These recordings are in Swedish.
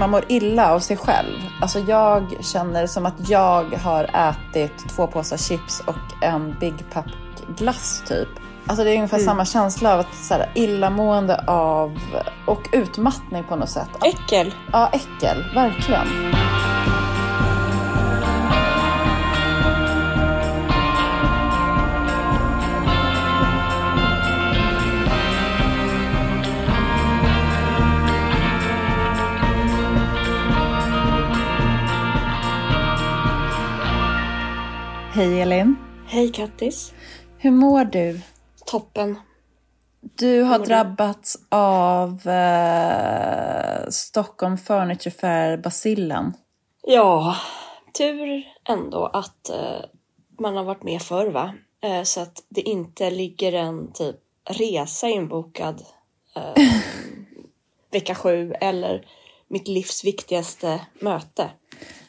man mår illa av sig själv. Alltså jag känner som att jag har ätit två påsar chips och en Big Pack glass typ. Alltså det är ungefär samma känsla av att så här, illamående av och utmattning på något sätt. Äckel. Ja, äckel. Verkligen. Hej Elin. Hej Kattis. Hur mår du? Toppen. Du har mår du? drabbats av eh, Stockholm Furniture Fair-bacillen. Ja, tur ändå att eh, man har varit med förr va? Eh, så att det inte ligger en typ resa inbokad eh, vecka sju eller mitt livs viktigaste möte.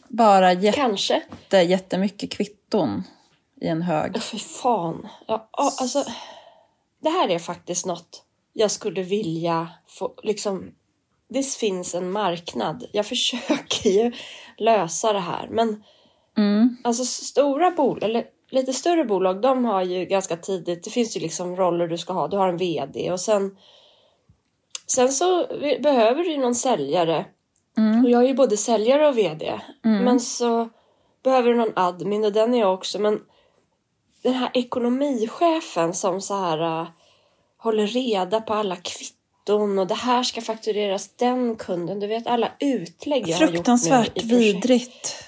Bara jätte, Kanske. jättemycket kvitton i en hög. Ja, Fy fan. Ja, alltså, det här är faktiskt något jag skulle vilja få, liksom, det finns en marknad. Jag försöker ju lösa det här, men Mm. alltså stora bolag, eller lite större bolag, de har ju ganska tidigt, det finns ju liksom roller du ska ha. Du har en VD och sen, sen så behöver du ju någon säljare. Och jag är ju både säljare och VD. Men så behöver du någon admin och den är jag också. Men den här ekonomichefen som så här äh, håller reda på alla kvitton och det här ska faktureras den kunden. Du vet alla utlägg jag har gjort Fruktansvärt vidrigt.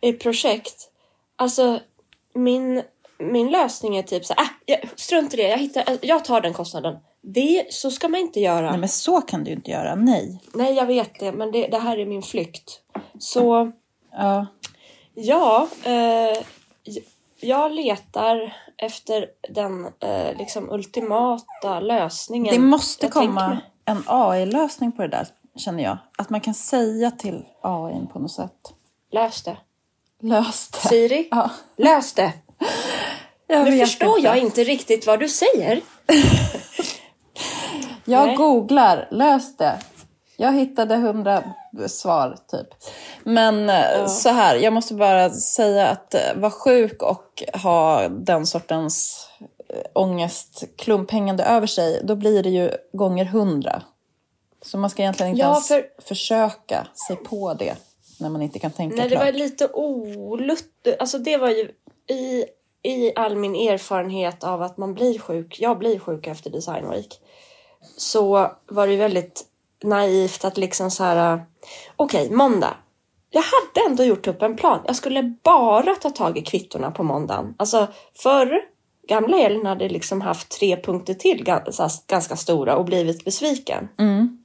i projekt. Alltså min, min lösning är typ så här, äh, strunt i det, jag, hittar, jag tar den kostnaden. Det, så ska man inte göra. Nej men så kan du inte göra, nej. Nej, jag vet det, men det, det här är min flykt. Så Ja. Ja, eh, jag letar efter den eh, liksom ultimata lösningen. Det måste Jag komma en AI-lösning på det där, känner jag. Att man kan säga till AI på något sätt. Lös det. Lös det. Siri, Ja, lös det. jag Nu förstår inte. jag inte riktigt vad du säger. Jag Nej. googlar, lös det. Jag hittade hundra svar typ. Men eh, så här, jag måste bara säga att eh, vara sjuk och ha den sortens eh, ångest klumphängande över sig, då blir det ju gånger hundra. Så man ska egentligen inte Ja, ens för- försöka sig på det när man inte kan tänka Nej, det klart. var lite olutt... Alltså det var ju i, i all min erfarenhet av att man blir sjuk. Jag blir sjuk efter Design Week. Så var det ju väldigt naivt att liksom så här... Okej, måndag. Jag hade ändå gjort upp en plan. Jag skulle bara ta tag i kvittorna på måndagen. Alltså förr, gamla Elin hade liksom haft tre punkter till ganska stora och blivit besviken.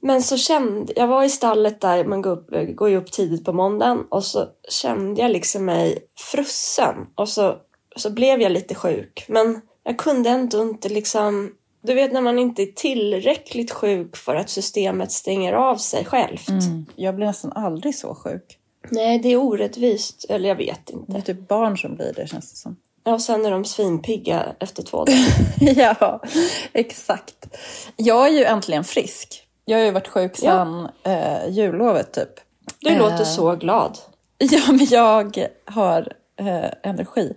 Men så kände jag var i stallet där, man går, upp, går ju upp tidigt på måndagen och så kände jag liksom mig frusen och så, så blev jag lite sjuk. Men jag kunde ändå inte liksom, du vet när man inte är tillräckligt sjuk för att systemet stänger av sig självt. Mm. Jag blir nästan aldrig så sjuk. Nej, det är orättvist, eller jag vet Det inte. är typ barn som blir det känns det som. Ja, och sen är de svinpigga efter två dagar. ja, exakt. Jag är ju äntligen frisk. Jag har ju varit sjuk sedan eh, jullovet typ. Du låter så glad. Ja, men jag har eh, energi.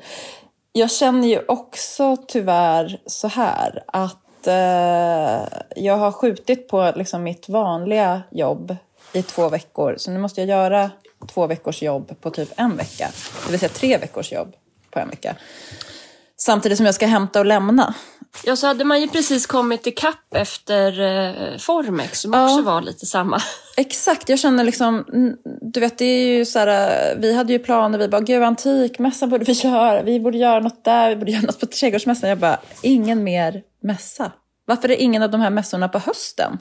Jag känner ju också tyvärr så här att eh, jag har skjutit på liksom, mitt vanliga jobb i två veckor. Så nu måste jag göra två veckors jobb på typ en vecka. Det vill säga tre veckors jobb på en vecka. Samtidigt som jag ska hämta och lämna. Ja, så hade man ju precis kommit ikapp efter eh, Formex som också var lite samma. Exakt, jag känner liksom, du vet det är ju så här, eh, vi hade ju planer, vi bara, gud antikmässan borde vi göra, vi borde göra något där, vi borde göra något på trädgårdsmässan. Jag bara, ingen mer mässa. Varför är ingen av de här mässorna på hösten?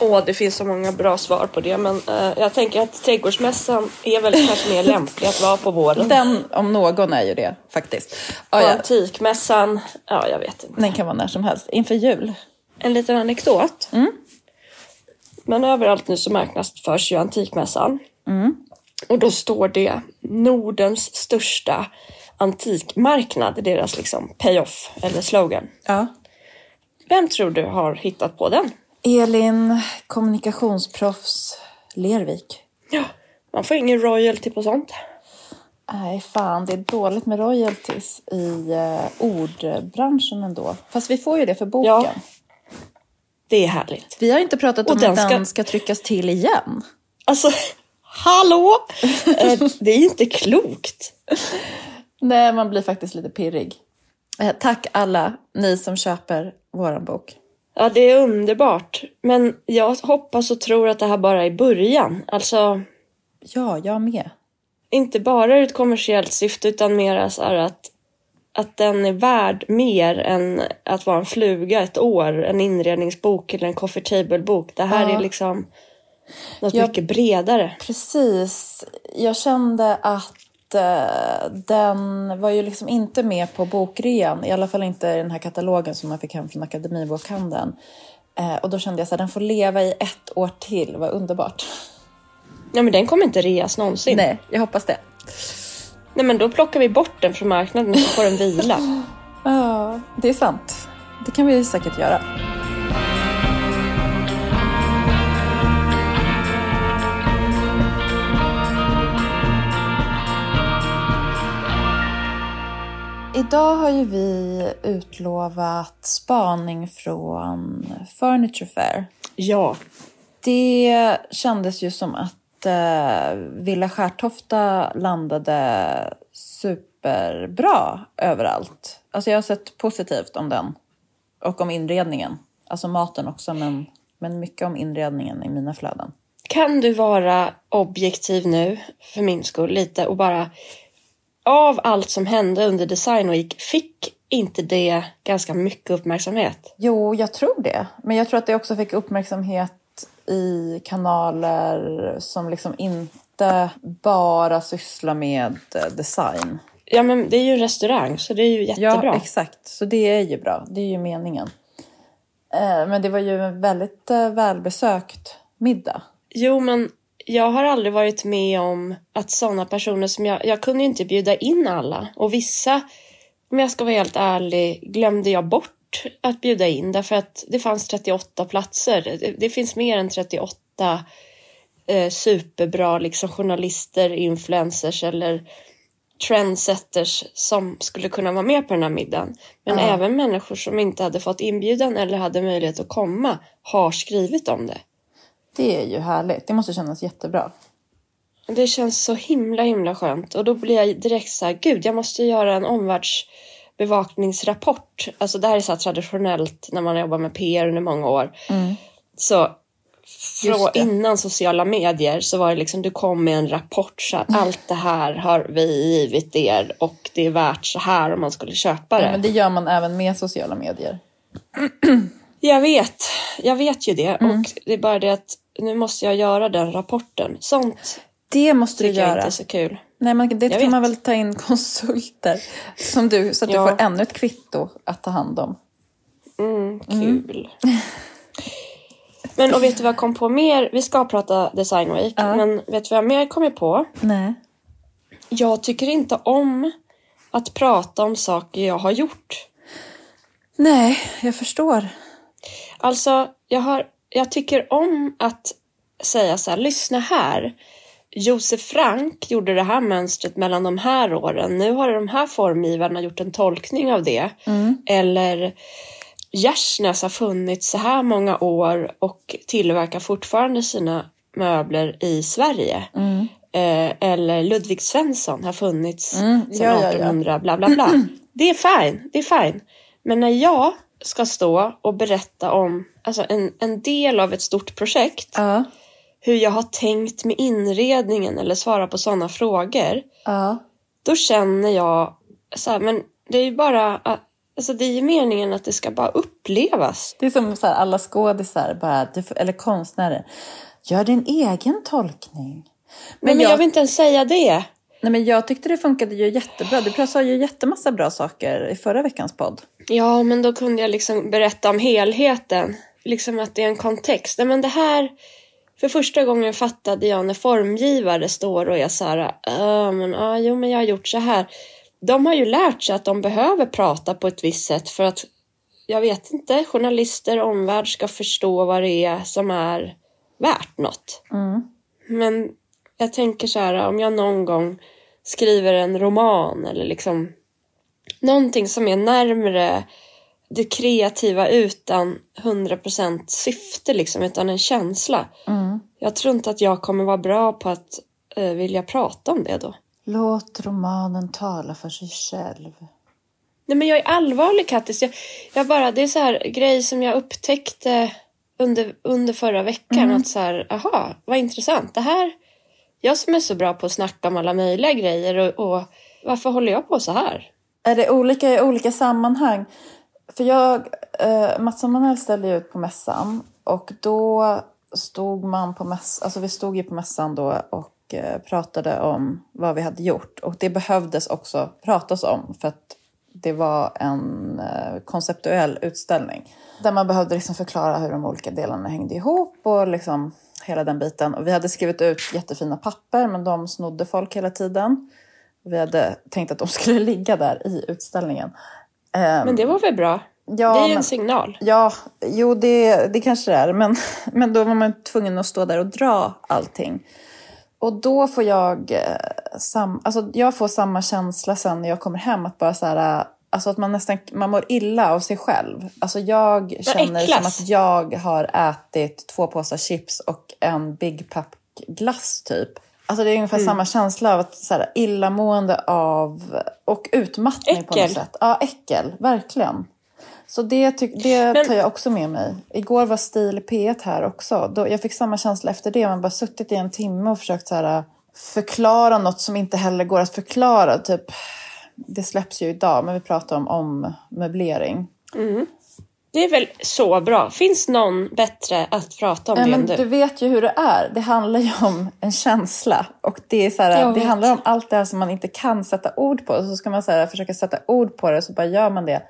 Åh, det finns så många bra svar på det, men eh, jag tänker att trädgårdsmässan är väl kanske mer lämplig att vara på våren. Den om någon är ju det faktiskt. Och ja, antikmässan, ja jag vet inte. den kan vara när som helst, inför jul. En liten anekdot. Men överallt nu så marknadsförs ju antikmässan. Och då står det Nordens största antikmarknad, deras liksom pay-off eller slogan. Ja. Vem tror du har hittat på den? Elin, kommunikationsproffs, Lervik. Ja, man får ingen royalty på sånt. Nej, fan, det är dåligt med royalties i eh, ordbranschen ändå. Fast vi får ju det för boken. Ja. Det är härligt. Vi har inte pratat Och om den att den ska- ska tryckas till igen. Alltså, hallå! Eh, det är inte klokt. Nej, man blir faktiskt lite pirrig. Eh, tack alla ni som köper våran bok. Ja, det är underbart. Men jag hoppas och tror att det här bara är början. Alltså, Ja, jag med. inte bara ur ett kommersiellt syfte utan mer så att, att den är värd mer än att vara en fluga ett år, en inredningsbok eller en coffee table-bok. Det här Ja. är liksom något Ja. mycket bredare. Precis. Jag kände att den var ju liksom inte med på bokrean. I alla fall inte i den här katalogen som man fick hem från Akademibokhandeln. Eh, och då kände jag att den får leva i ett år till. Vad underbart. Ja, men den kommer inte reas någonsin. Nej, jag hoppas det. Nej, men då plockar vi bort den från marknaden och så får den vila. Ja, det är sant. Det kan vi säkert göra. Idag har ju vi utlovat spaning från Furniture Fair. Ja, Det kändes ju som att eh, Villa Skärtofta landade superbra överallt. Alltså jag har sett positivt om den. Och om inredningen. Alltså maten också, men, men mycket om inredningen i mina flöden. Kan du vara objektiv nu, för min skull, lite och bara av allt som hände under Design Week, fick inte det ganska mycket uppmärksamhet? Jo, jag tror det. Men jag tror att det också fick uppmärksamhet i kanaler som liksom inte bara sysslar med eh, design. Ja, men det är ju en restaurang, så det är ju jättebra. Ja, exakt. Så det är ju bra. Det är ju meningen. Eh, Men det var ju en väldigt eh, välbesökt middag. Jo, men jag har aldrig varit med om att sådana personer som jag... Jag kunde ju inte bjuda in alla. Och vissa, om jag ska vara helt ärlig, glömde jag bort att bjuda in. Därför att det fanns 38 platser. Det, det finns mer än 38 eh, superbra liksom, journalister, influencers eller trendsetters som skulle kunna vara med på den här middagen. Men Ja. även människor som inte hade fått inbjudan eller hade möjlighet att komma har skrivit om det. Det är ju härligt. Det måste kännas jättebra. Det känns så himla himla skönt och då blir jag direkt så här, gud jag måste göra en omvärldsbevakningsrapport. Alltså det här är så här traditionellt när man jobbar med PR under många år. Så från innan sociala medier så var det liksom, du kom med en rapport så här, allt det här har vi givit er och det är värt så här om man skulle köpa det. Ja, men det gör man även med sociala medier. Jag vet, jag vet ju det Mm. och det är bara det att nu måste jag göra den rapporten. Sånt Det måste du göra. inte är så kul. Nej, man, det Jag kan man vet. väl ta in konsulter som du, så att Ja. du får ännu ett kvitto att ta hand om. Mm, kul. Men och vet du vad jag kom på mer? Vi ska prata Design Week, Ja. men vet du vad jag mer kommit på? Nej. Jag tycker inte om att prata om saker jag har gjort. Nej, jag förstår. Alltså, jag, har, jag tycker om att säga så här, lyssna här. Josef Frank gjorde det här mönstret mellan de här åren. Nu har de här formgivarna gjort en tolkning av det. Eller Gärsnäs har funnits så här många år och tillverkar fortfarande sina möbler i Sverige. Eh, eller Ludvig Svensson har funnits sedan ja, ja, ja. 1800 bla bla bla. Det är fine, det är fine. Men när jag ska stå och berätta om alltså en, en del av ett stort projekt, Ja. hur jag har tänkt med inredningen eller svara på sådana frågor, Ja. då känner jag så här, men det är ju bara, alltså det är ju meningen att det ska bara upplevas. Det är som så här, alla skådisar, bara, eller konstnärer. Gör din egen tolkning. Men, men jag, vill inte ens säga det. Nej, men jag tyckte det funkade ju jättebra. Du sa ju jättemassa bra saker i förra veckans podd. Ja, men då kunde jag liksom berätta om helheten. Liksom att det är en kontext. Nej, men det här... För första gången fattade jag när formgivare står och är så här, "Ja, men, ja, jo, men jag har gjort så här. De har ju lärt sig att de behöver prata på ett visst sätt för att, jag vet inte, journalister och omvärld ska förstå vad det är som är värt något. Men Jag tänker så här, om jag någon gång skriver en roman eller liksom någonting som är närmre det kreativa utan 100% syfte liksom, utan en känsla. Mm. Jag tror inte att jag kommer vara bra på att eh, vilja prata om det då. Låt romanen tala för sig själv. Nej men jag är allvarlig Kattis. Jag, jag bara, det är så här grej som jag upptäckte under, under förra veckan. Mm. Att så här, aha, vad intressant. Det här, jag som är så bra på att snacka om alla möjliga grejer och, och varför håller jag på så här? Är det olika i olika sammanhang? För jag, eh, Mats och Manel ställde ju ut på mässan och då stod man på mässan, alltså vi stod ju på mässan då och eh, pratade om vad vi hade gjort och det behövdes också pratas om för att det var en eh, konceptuell utställning där man behövde liksom förklara hur de olika delarna hängde ihop och liksom hela den biten. Och vi hade skrivit ut jättefina papper men de snodde folk hela tiden. Vi hade tänkt att de skulle ligga där i utställningen. Ehm, Men det var väl bra? ja, det är ju men- en signal. Ja, jo det, det kanske det är. Men, men då var man tvungen att stå där och dra allting. Och då får jag, eh, sam, alltså jag får samma känsla sen när jag kommer hem. Att bara så här, eh, alltså att man nästan man mår illa av sig själv. Alltså jag känner äcklas. som att jag har ätit två påsar chips och en Big Pack glass typ. Alltså det är ungefär Mm. samma känsla av att så här, illamående av och utmattning på något Äckel. sätt. Ja, äckel, verkligen. Så det, tyck- det Men- tar jag också med mig. Igår var Stil P1 här också. Då, jag fick samma känsla efter det. Man bara suttit i en timme och försökt så här, förklara något som inte heller går att förklara. Typ, det släpps ju idag, men vi pratar om ommöblering. Det är väl så bra. Finns någon bättre att prata om Ja, det än men du? du vet ju hur det är. Det handlar ju om en känsla. Och det, är så här, det handlar om allt det här som man inte kan sätta ord på. Så ska man så här, försöka sätta ord på det så bara gör man det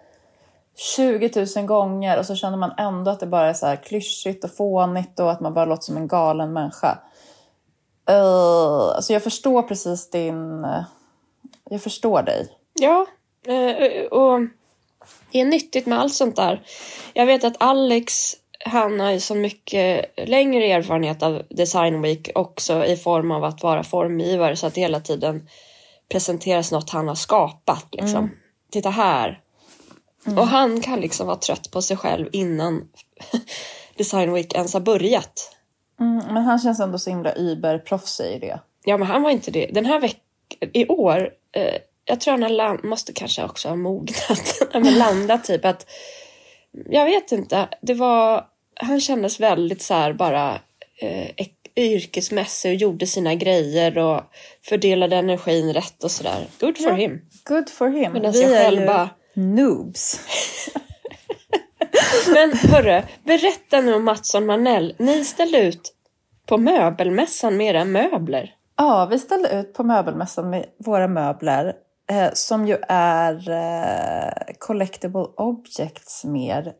20 000 gånger och så känner man ändå att det bara är så här klyschigt och fånigt och att man bara låter som en galen människa. Uh, alltså jag förstår precis din... eh, Jag förstår dig. Ja, eh, och det är nyttigt med allt sånt där. Jag vet att Alex, han har ju så mycket längre erfarenhet av Design Week också i form av att vara formgivare så att det hela tiden presenteras något han har skapat. Liksom. Titta här. Och han kan liksom vara trött på sig själv innan Design Week ens har börjat. Mm, men han känns ändå så himla überproffsig i det. Ja, men han var inte det. Den här veckan, i år, eh, jag tror han har land, måste kanske också ha mognat, men landat typ att, jag vet inte, det var, han kändes väldigt så här bara eh, yrkesmässig och gjorde sina grejer och fördelade energin rätt och sådär. Good for Ja. him. Good for him. Medan Vi jag är själv ju bara- noobs. Men hörru, berätta nu om Mattsson Manell. Ni ställde ut på möbelmässan med era möbler. Ja, vi ställde ut på möbelmässan med våra möbler eh, som ju är eh, collectible objects mer.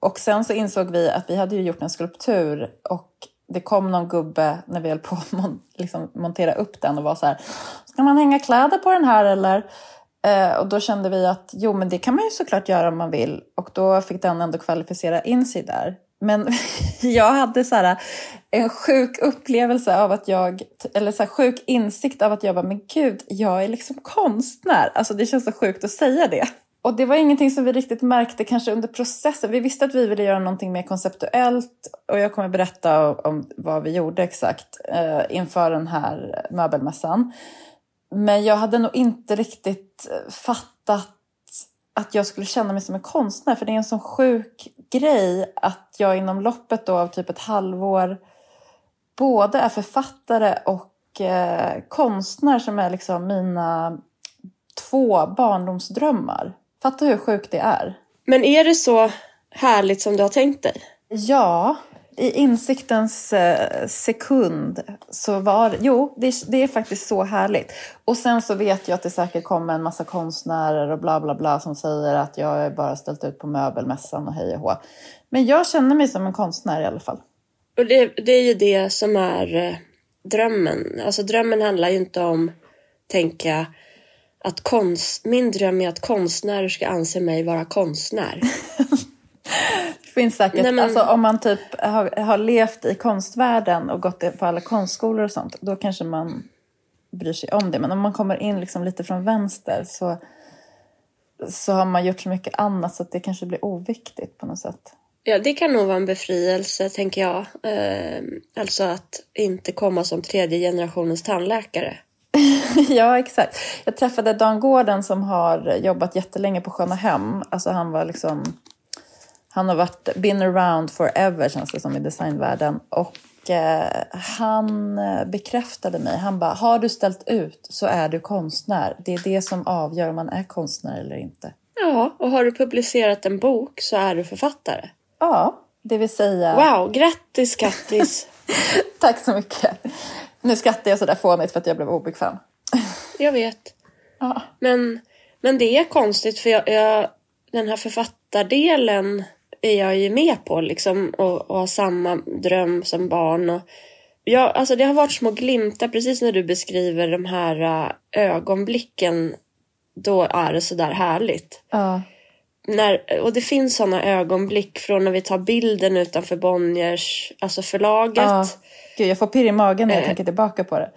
Och sen så insåg vi att vi hade ju gjort en skulptur och det kom någon gubbe när vi höll på att mon- liksom montera upp den och var så här, ska man hänga kläder på den här eller? Eh, och då kände vi att jo, men det kan man ju såklart göra om man vill. Och då fick den ändå kvalificera in sig där. Men jag hade så här, en sjuk upplevelse av att jag, eller så här, sjuk insikt av att jag bara, men gud, jag är liksom konstnär. Alltså det känns så sjukt att säga det. Och det var ingenting som vi riktigt märkte kanske under processen. Vi visste att vi ville göra någonting mer konceptuellt och jag kommer berätta om, vad vi gjorde exakt eh, inför den här möbelmässan. Men jag hade nog inte riktigt fattat att jag skulle känna mig som en konstnär. För det är en sån sjuk grej att jag inom loppet då av typ ett halvår både är författare och eh, konstnär som är liksom mina två barndomsdrömmar. Fatta hur sjukt det är. Men är det så härligt som du har tänkt dig? Ja, i insiktens eh, sekund så var Jo, det, det är faktiskt så härligt. Och sen så vet jag att det säkert kommer en massa konstnärer och bla bla bla som säger att jag är bara ställt ut på möbelmässan och hej och hå. Men jag känner mig som en konstnär i alla fall. Och det, det är ju det som är eh, drömmen. Alltså drömmen handlar ju inte om, tänka, att konst, min dröm är att konstnärer ska anse mig vara konstnär. finns säkert, Nej, men- alltså om man typ har, har levt i konstvärlden och gått på alla konstskolor och sånt, då kanske man bryr sig om det. Men om man kommer in liksom lite från vänster så, så har man gjort så mycket annat så att det kanske blir oviktigt på något sätt. Ja, det kan nog vara en befrielse, tänker jag. Eh, alltså att inte komma som tredje generationens tandläkare. ja, exakt. Jag träffade Dan Gården som har jobbat jättelänge på Sköna Hem. Alltså han var liksom... Han har varit been around forever känns det som i designvärlden. Och eh, han eh, bekräftade mig. Han bara, har du ställt ut så är du konstnär. Det är det som avgör om man är konstnär eller inte. Ja, och har du publicerat en bok så är du författare. Ja, det vill säga... Wow, grattis Kattis! Tack så mycket. Nu skrattar jag sådär fånigt för att jag blev obekväm. jag vet. Ja. Men, men det är konstigt för jag, jag, den här författardelen är jag ju med på liksom och, och har samma dröm som barn. Och jag, alltså det har varit små glimtar precis när du beskriver de här äh, ögonblicken. Då är det sådär härligt. Ja. När, och det finns sådana ögonblick från när vi tar bilden utanför Bonniers, alltså förlaget. ja. Gud, jag får pirr i magen när jag Eh. tänker tillbaka på det.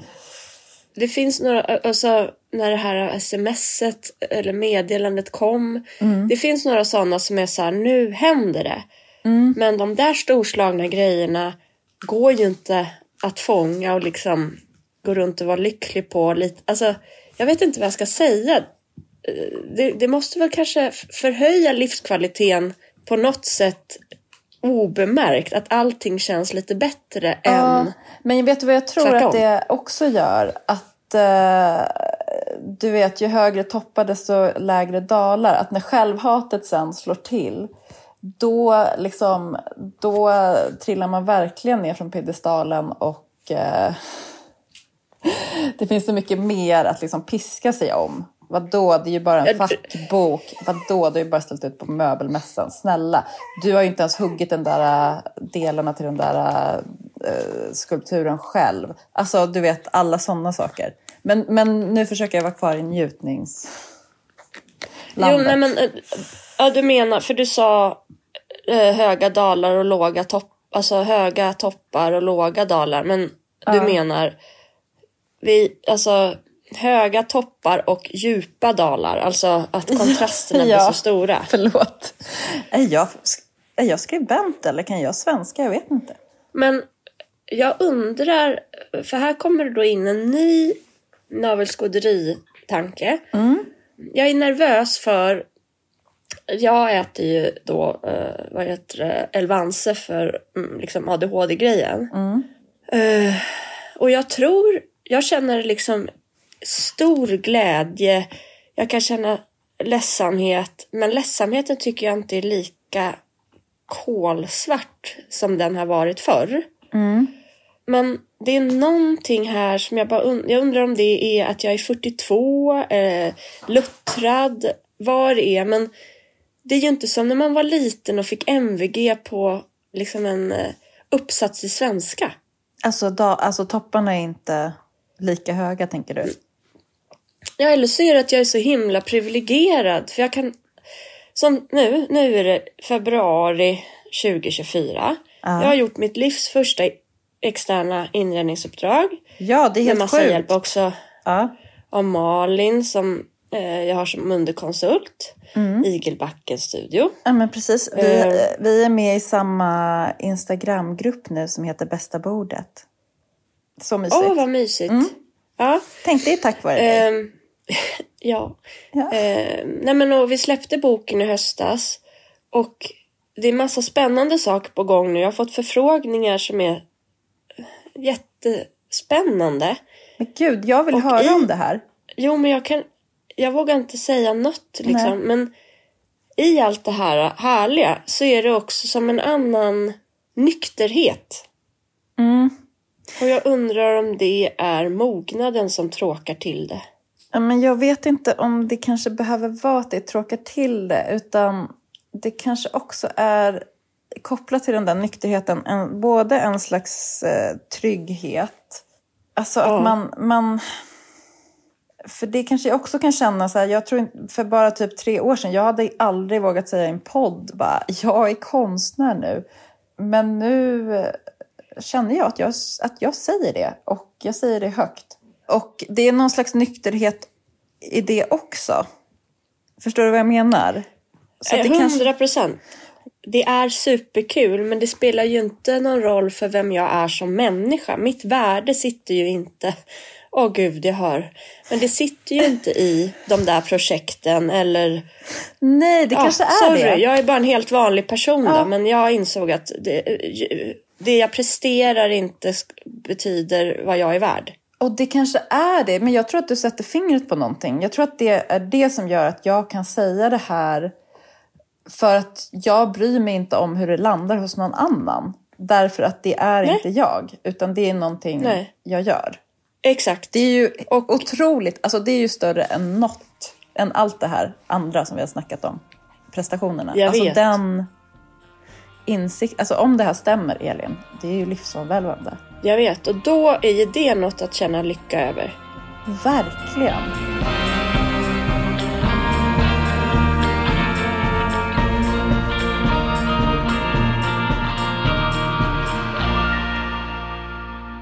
Det finns några, alltså när det här smset eller meddelandet kom. Det finns några sådana som är så här, nu händer det. Men de där storslagna grejerna går ju inte att fånga och liksom gå runt och vara lycklig på. Lite. Alltså, jag vet inte vad jag ska säga. Det, det måste väl kanske förhöja livskvaliteten på något sätt obemärkt. Att allting känns lite bättre Ja, än... men vet du vad jag tror tvärtom. att det också gör? Att eh, du vet, ju högre toppar desto lägre dalar. Att när självhatet sen slår till, då, liksom, då trillar man verkligen ner från piedestalen och eh, det finns så mycket mer att liksom piska sig om. Vadå, det är ju bara en Ja, fackbok. Vadå, du har ju bara ställt ut på möbelmässan. Snälla, du har ju inte ens huggit den där äh, delarna till den där äh, skulpturen själv. Alltså, du vet, alla sådana saker. Men, men nu försöker jag vara kvar i njutnings... Jo, landet. nej men, ja du menar, för du sa eh, höga dalar och låga toppar, alltså höga toppar och låga dalar, men du menar vi, alltså höga toppar och djupa dalar, alltså att kontrasterna Ja. blir så stora. Förlåt. Är jag, är jag skribent eller kan jag svenska? Jag vet inte. Men jag undrar, för här kommer det då in en ny navelskåderi-tanke. Jag är nervös för jag äter ju då, eh, vad heter det, Elvanse för mm, liksom ADHD-grejen. Eh, och jag tror, jag känner liksom stor glädje. Jag kan känna ledsamhet, men ledsamheten tycker jag inte är lika kolsvart som den har varit förr. Men det är någonting här som jag bara und- jag undrar om det är att jag är 42, eh, luttrad, vad det är. Men det är ju inte som när man var liten och fick MVG på liksom en eh, uppsats i svenska. Alltså, da, alltså topparna är inte lika höga, tänker du? Ja, eller så är det att jag är så himla privilegierad. För jag kan... Som nu, nu är det februari 2024. Jag har gjort mitt livs första externa inredningsuppdrag. Ja, det är Med helt massa sjukt. hjälp också Ja. av Malin som eh, jag har som underkonsult. Mm. Igelbackens studio. Ja, men precis. Vi, Eh. vi är med i samma Instagramgrupp nu som heter Bästa bordet. Så mysigt. Åh, vad mysigt. Mm. Ja. Tänk det är tack vare dig. Ehm, ja. Ja. Ehm, nej men och vi släppte boken i höstas. Och det är massa spännande saker på gång nu. Jag har fått förfrågningar som är jättespännande. Men gud, jag vill och höra i- om det här. Jo, men jag kan... Jag vågar inte säga något liksom. Men i allt det här härliga så är det också som en annan nykterhet. Mm. Och jag undrar om det är mognaden som tråkar till det. Men jag vet inte om det kanske behöver vara att det tråkar till det. Utan det kanske också är kopplat till den där nykterheten. En, både en slags eh, trygghet. Alltså att man, man... för det kanske jag också kan känna så här, jag tror för bara typ tre år sedan, jag hade aldrig vågat säga i en podd bara, jag är konstnär nu. Men nu eh, känner jag att, jag att jag säger det och jag säger det högt. Och det är någon slags nykterhet i det också. Förstår du vad jag menar? Så att det kanske- Hundra procent. Det är superkul men det spelar ju inte någon roll för vem jag är som människa. Mitt värde sitter ju inte... Åh gud, jag hör. Men det sitter ju inte i de där projekten eller... Nej, det Ja, kanske är sorry, det. jag är bara en helt vanlig person Ja. då, men jag insåg att det, det jag presterar inte betyder vad jag är värd. Och det kanske är det, men jag tror att du sätter fingret på någonting. Jag tror att det är det som gör att jag kan säga det här. För att jag bryr mig inte om hur det landar hos någon annan. Därför att det är Nej. inte jag, utan det är någonting Nej. jag gör. Exakt. Det är ju Och- otroligt, alltså det är ju större än något, än allt det här andra som vi har snackat om. Prestationerna. Jag alltså vet. den insikt, alltså om det här stämmer Elin, det är ju livsomvälvande. Jag vet, och då är ju det något att känna lycka över. Verkligen.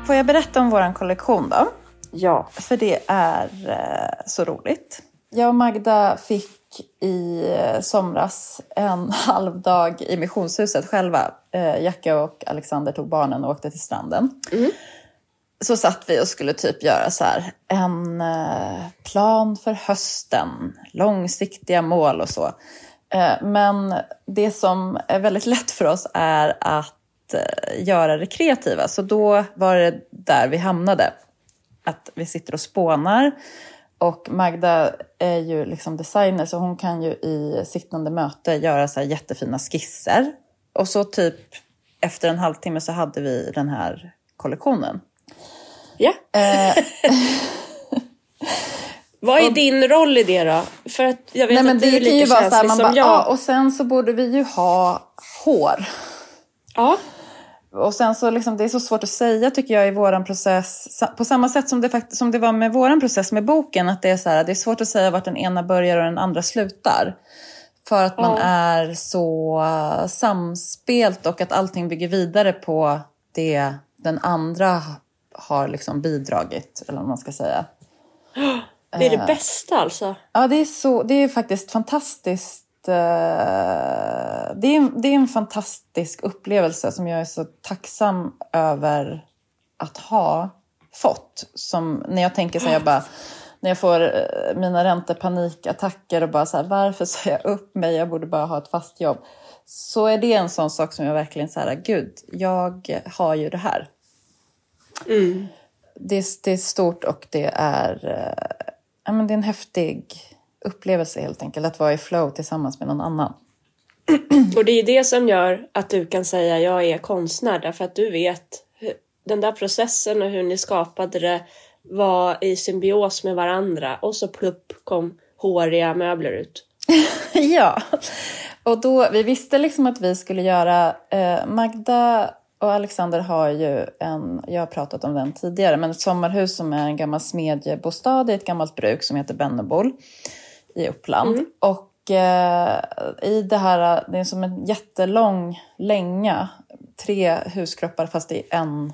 Får jag berätta om vår kollektion då? Ja. För det är eh, så roligt. Jag och Magda fick i eh, somras en halv dag i missionshuset själva. Eh, Jacka och Alexander tog barnen och åkte till stranden. Så satt vi och skulle typ göra så här en eh, plan för hösten, långsiktiga mål och så. Men det som är väldigt lätt för oss är att göra det kreativa. Så då var det där vi hamnade att vi sitter och spånar. Och Magda är ju liksom designer så hon kan ju i sittande möte göra så här jättefina skisser. Och så typ efter en halvtimme så hade vi den här kollektionen. Ja. Eh, Vad är din roll i det då? För att jag vet nej men att du det är kan ju lika vara så här, känslig man som bara, jag. ja, och sen så borde vi ju ha hår. Ja. Och sen så liksom, det är så svårt att säga tycker jag i våran process. På samma sätt som det, som det var med våran process med boken. Att det är så här, det är svårt att säga vart den ena börjar och den andra slutar. För att man Ja. är så uh, samspelt och att allting bygger vidare på det den andra har liksom bidragit. Eller vad man ska säga. Det är Eh. det bästa alltså. Ja, det är, så, det är faktiskt fantastiskt. Eh, Det är, en- det är en fantastisk upplevelse som jag är så tacksam över att ha fått. Som när jag tänker så här, jag bara, när jag får eh, mina räntepanikattacker och bara så här, varför sa jag upp mig? Jag borde bara ha ett fast jobb. Så är det en sån sak som jag verkligen så här, gud, jag har ju det här. Mm. Det är, det är stort och det är, eh, ja, men det är en häftig upplevelse helt enkelt. Att vara i flow tillsammans med någon annan. Och det är det som gör att du kan säga jag är konstnär därför att du vet den där processen och hur ni skapade det var i symbios med varandra och så plupp kom håriga möbler ut. ja, och då, vi visste liksom att vi skulle göra, eh, Magda och Alexander har ju en, jag har pratat om den tidigare, men ett sommarhus som är en gammal smedjebostad i ett gammalt bruk som heter Bennebol i Uppland. Och eh, i det här, det är som en jättelång länga, tre huskroppar fast i en,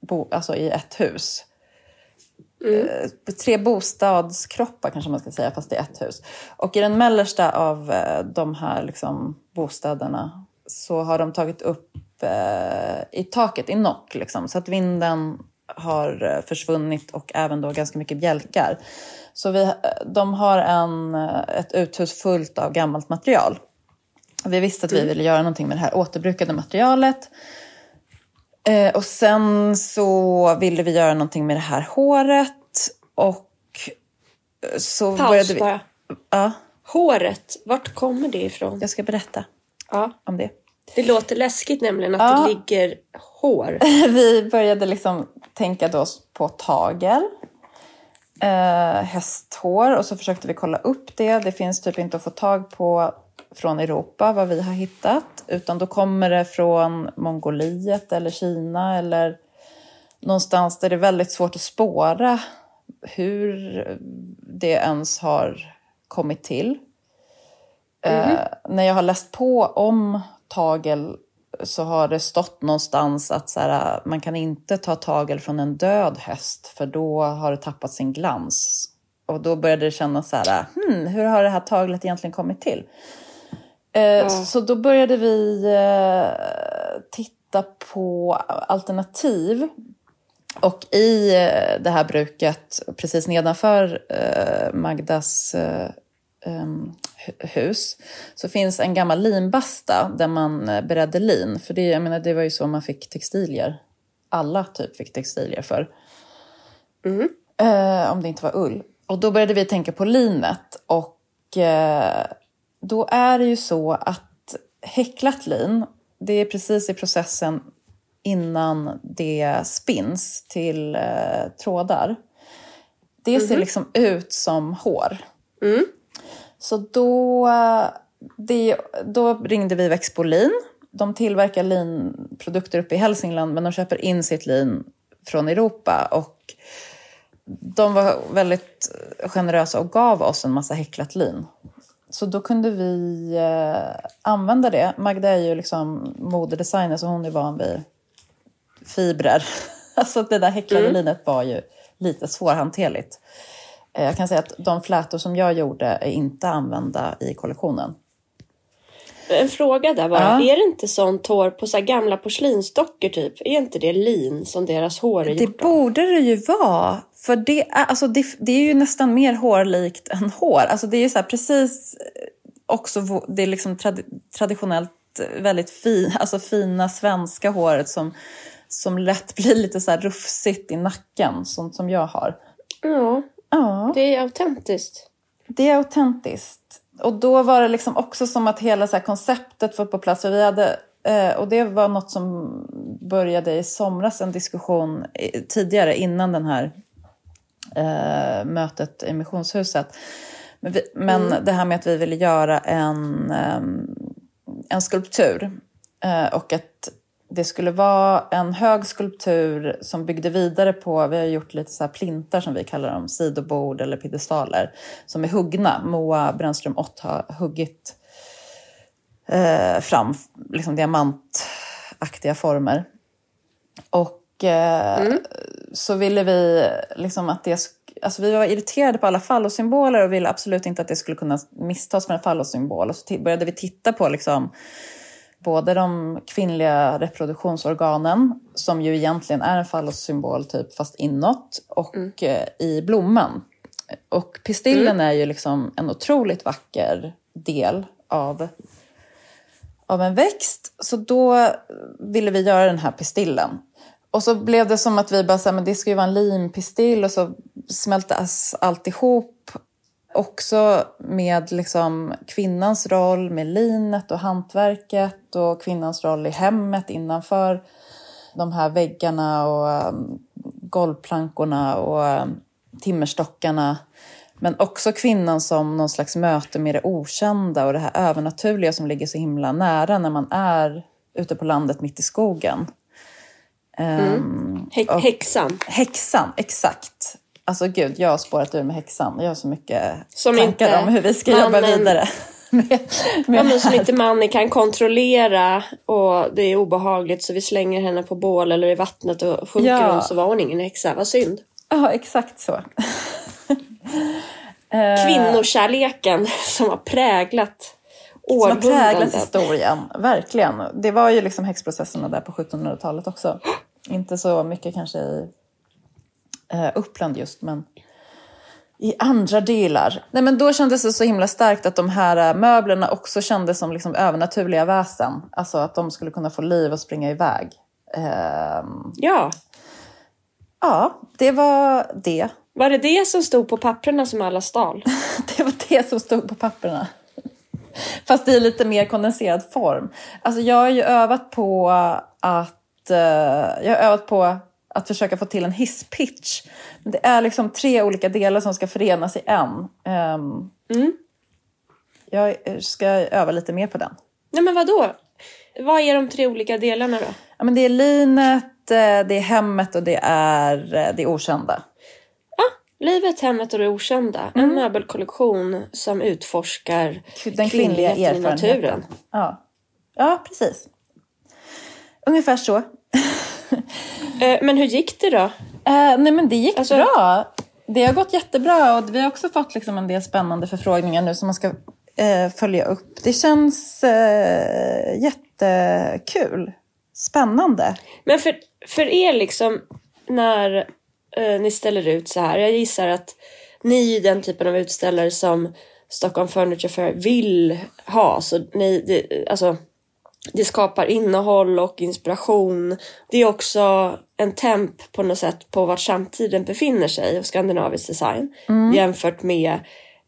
bo, alltså i ett hus. Eh, tre bostadskroppar kanske man ska säga, fast i ett hus. Och i den mellersta av eh, de här liksom, bostäderna så har de tagit upp eh, i taket, i nock, liksom, så att vinden har eh, försvunnit och även då ganska mycket bjälkar. Så vi, eh, de har en, eh, ett uthus fullt av gammalt material. Vi visste att vi ville göra någonting med det här återbrukade materialet. Eh, och sen så ville vi göra någonting med det här håret. Och så Paus började vi... bara. Ja, Håret, vart kommer det ifrån? jag ska berätta Ja, om det. Det låter läskigt nämligen att Ja. det ligger hår. Vi började liksom tänka då på tagel, eh, hästhår och så försökte vi kolla upp det. Det finns typ inte att få tag på från Europa vad vi har hittat. Utan då kommer det från Mongoliet eller Kina eller någonstans där det är väldigt svårt att spåra hur det ens har kommit till. Eh, när jag har läst på om tagel så har det stått någonstans att så här, man kan inte ta tagel från en död häst för då har det tappat sin glans. Och då började det kännas så här, hmm, hur har det här taglet egentligen kommit till? Eh, Så då började vi eh, titta på alternativ. Och i eh, det här bruket, precis nedanför Magdas hu- hus, så finns en gammal linbasta där man eh, beredde lin. För det, jag menar, det var ju så man fick textilier. Alla typ fick textilier för. Eh, om det inte var ull. Och då började vi tänka på linet. Och eh, då är det ju så att häcklat lin, det är precis i processen innan det spinns till eh, trådar. Det ser liksom ut som hår. Så då, det, då ringde vi Växbolin. De tillverkar linprodukter uppe i Hälsingland men de köper in sitt lin från Europa. Och de var väldigt generösa och gav oss en massa häcklat lin. Så då kunde vi eh, använda det. Magda är ju liksom modedesigner så hon är van vid fibrer. Alltså det där häcklade linet var ju lite svårhanterligt. Eh, Jag kan säga att de flätor som jag gjorde är inte använda i kollektionen. En fråga där bara. Ja. Är det inte sånt hår på så gamla porslinsdockor typ? Är inte det lin som deras hår är Det borde det ju vara. För det är, alltså det, det är ju nästan mer hårlikt än hår. Alltså det är ju så här precis eh, också, det är liksom trad, traditionellt väldigt fin, alltså fina svenska håret som, som lätt blir lite så här rufsigt i nacken, sånt som jag har. Ja, Ja, det är autentiskt. det är autentiskt. Och då var det liksom också som att hela så här konceptet var på plats. För vi hade, eh, och det var något som började i somras, en diskussion tidigare innan den här eh, mötet i Missionshuset. Men, vi, men det här med att vi ville göra en, ehm, en skulptur. Eh, och att det skulle vara en hög skulptur som byggde vidare på, vi har gjort lite så här plintar som vi kallar dem, sidobord eller piedestaler, som är huggna. Moa Brännström Ott har huggit eh, fram liksom diamantaktiga former. Och eh, så ville vi liksom att det Alltså vi var irriterade på alla fallosymboler och ville absolut inte att det skulle kunna misstas för en fallossymbol. Och så började vi titta på liksom både de kvinnliga reproduktionsorganen, som ju egentligen är en fallossymbol typ, fast inåt, och eh, i blomman. Och pistillen är ju liksom en otroligt vacker del av av en växt. Så då ville vi göra den här pistillen. Och så blev det som att vi bara, här, men det ska ju vara en limpistill och så smältas allt ihop. Också med liksom kvinnans roll med linet och hantverket och kvinnans roll i hemmet innanför de här väggarna och um, golvplankorna och um, timmerstockarna. Men också kvinnan som någon slags möte med det okända och det här övernaturliga som ligger så himla nära när man är ute på landet mitt i skogen. Ehm, Hä- och- häxan. Häxan, exakt. Alltså gud, jag har spårat ur med häxan. Jag har så mycket Som tankar om hur vi ska jobba mannen- vidare. med, med Ja, som inte mannen kan kontrollera och det är obehagligt så vi slänger henne på bål eller i vattnet och sjunker Ja. hon så var hon ingen häxa. Vad synd. Ja, exakt så. Kvinnokärleken som har präglat Som har präglat historien, verkligen. Det var ju liksom häxprocesserna där på 1700-talet också. Inte så mycket kanske i eh, Uppland just, men i andra delar. Nej, men då kändes det så himla starkt att de här eh, möblerna också kändes som liksom övernaturliga väsen. Alltså att de skulle kunna få liv och springa iväg. Ehm, Ja, ja, det var det. var det det som stod på papperna som alla stal? Det var det som stod på papperna. Fast i lite mer kondenserad form. Alltså jag har ju övat på att, eh, jag har övat på att försöka få till en hisspitch. Men det är liksom tre olika delar som ska förenas i en. Ehm, Jag ska öva lite mer på den. Nej men vadå? Vad är de tre olika delarna då? Ja, men det är linet, eh, det är hemmet och det är eh, det okända. Livet, hemmet och det okända. En möbelkollektion som utforskar Den kvinnliga kvinnligheten i naturen. erfarenheten. Ja. ja, precis. Ungefär så. Eh, men hur gick det då? Eh, nej men det gick Alltså- bra. Det har gått jättebra och vi har också fått liksom en del spännande förfrågningar nu som man ska eh, följa upp. Det känns eh, jättekul. Spännande. Men för, för er liksom när eh, ni ställer ut så här. Jag gissar att ni är den typen av utställare som Stockholm Furniture Fair vill ha. Så ni, det, alltså, det skapar innehåll och inspiration. Det är också en temp på något sätt på vart samtiden befinner sig och skandinavisk design. Jämfört med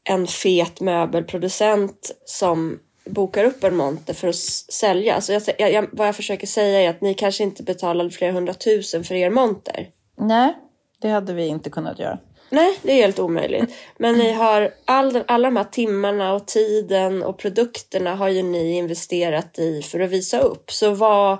en fet möbelproducent som bokar upp en monter för att sälja. Jag, jag, jag, vad jag försöker säga är att ni kanske inte betalade flera hundratusen för er monter. Nej, det hade vi inte kunnat göra. Nej, det är helt omöjligt. Men ni har all, alla de här timmarna och tiden och produkterna har ju ni investerat i för att visa upp. Så vad,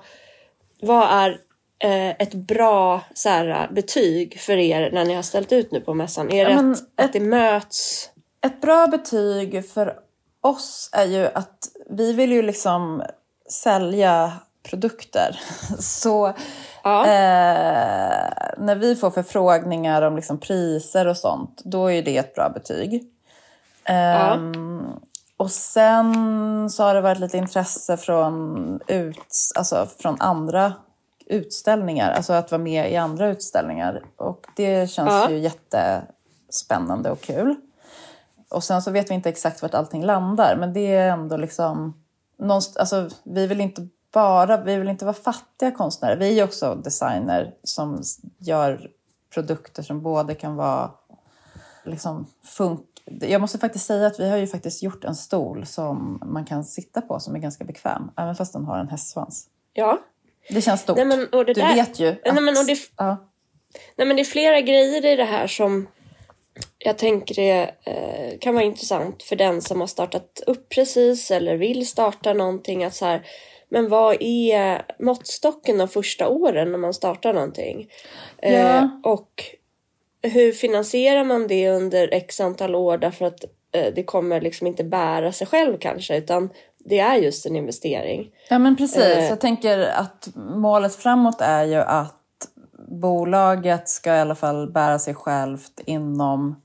vad är eh, ett bra så här, betyg för er när ni har ställt ut nu på mässan? Är det Ja, att, att det möts? Ett bra betyg för oss är ju att vi vill ju liksom sälja produkter. Så Ja. eh, när vi får förfrågningar om liksom priser och sånt, då är det ett bra betyg. Ehm, Och sen så har det varit lite intresse från, ut, alltså från andra utställningar, alltså att vara med i andra utställningar. Och det känns Ja. ju jättespännande och kul. Och sen så vet vi inte exakt vart allting landar, men det är ändå liksom... Någonst- alltså, vi vill inte bara, vi vill inte vara fattiga konstnärer. Vi är ju också designer som gör produkter som både kan vara liksom funk... Jag måste faktiskt säga att vi har ju faktiskt gjort en stol som man kan sitta på som är ganska bekväm, även fast den har en hästsvans. Ja. Det känns stort. Nej, men, och det du där- vet ju att... Nej, men, och det, ja. Nej men det är flera grejer i det här som jag tänker är, eh, kan vara intressant för den som har startat upp precis eller vill starta någonting. Att så här, men vad är måttstocken de första åren när man startar någonting? Eh, Ja. och hur finansierar man det under x antal år därför att eh, det kommer liksom inte bära sig själv kanske utan det är just en investering. Ja men precis. Eh. Jag tänker att målet framåt är ju att bolaget ska i alla fall bära sig självt inom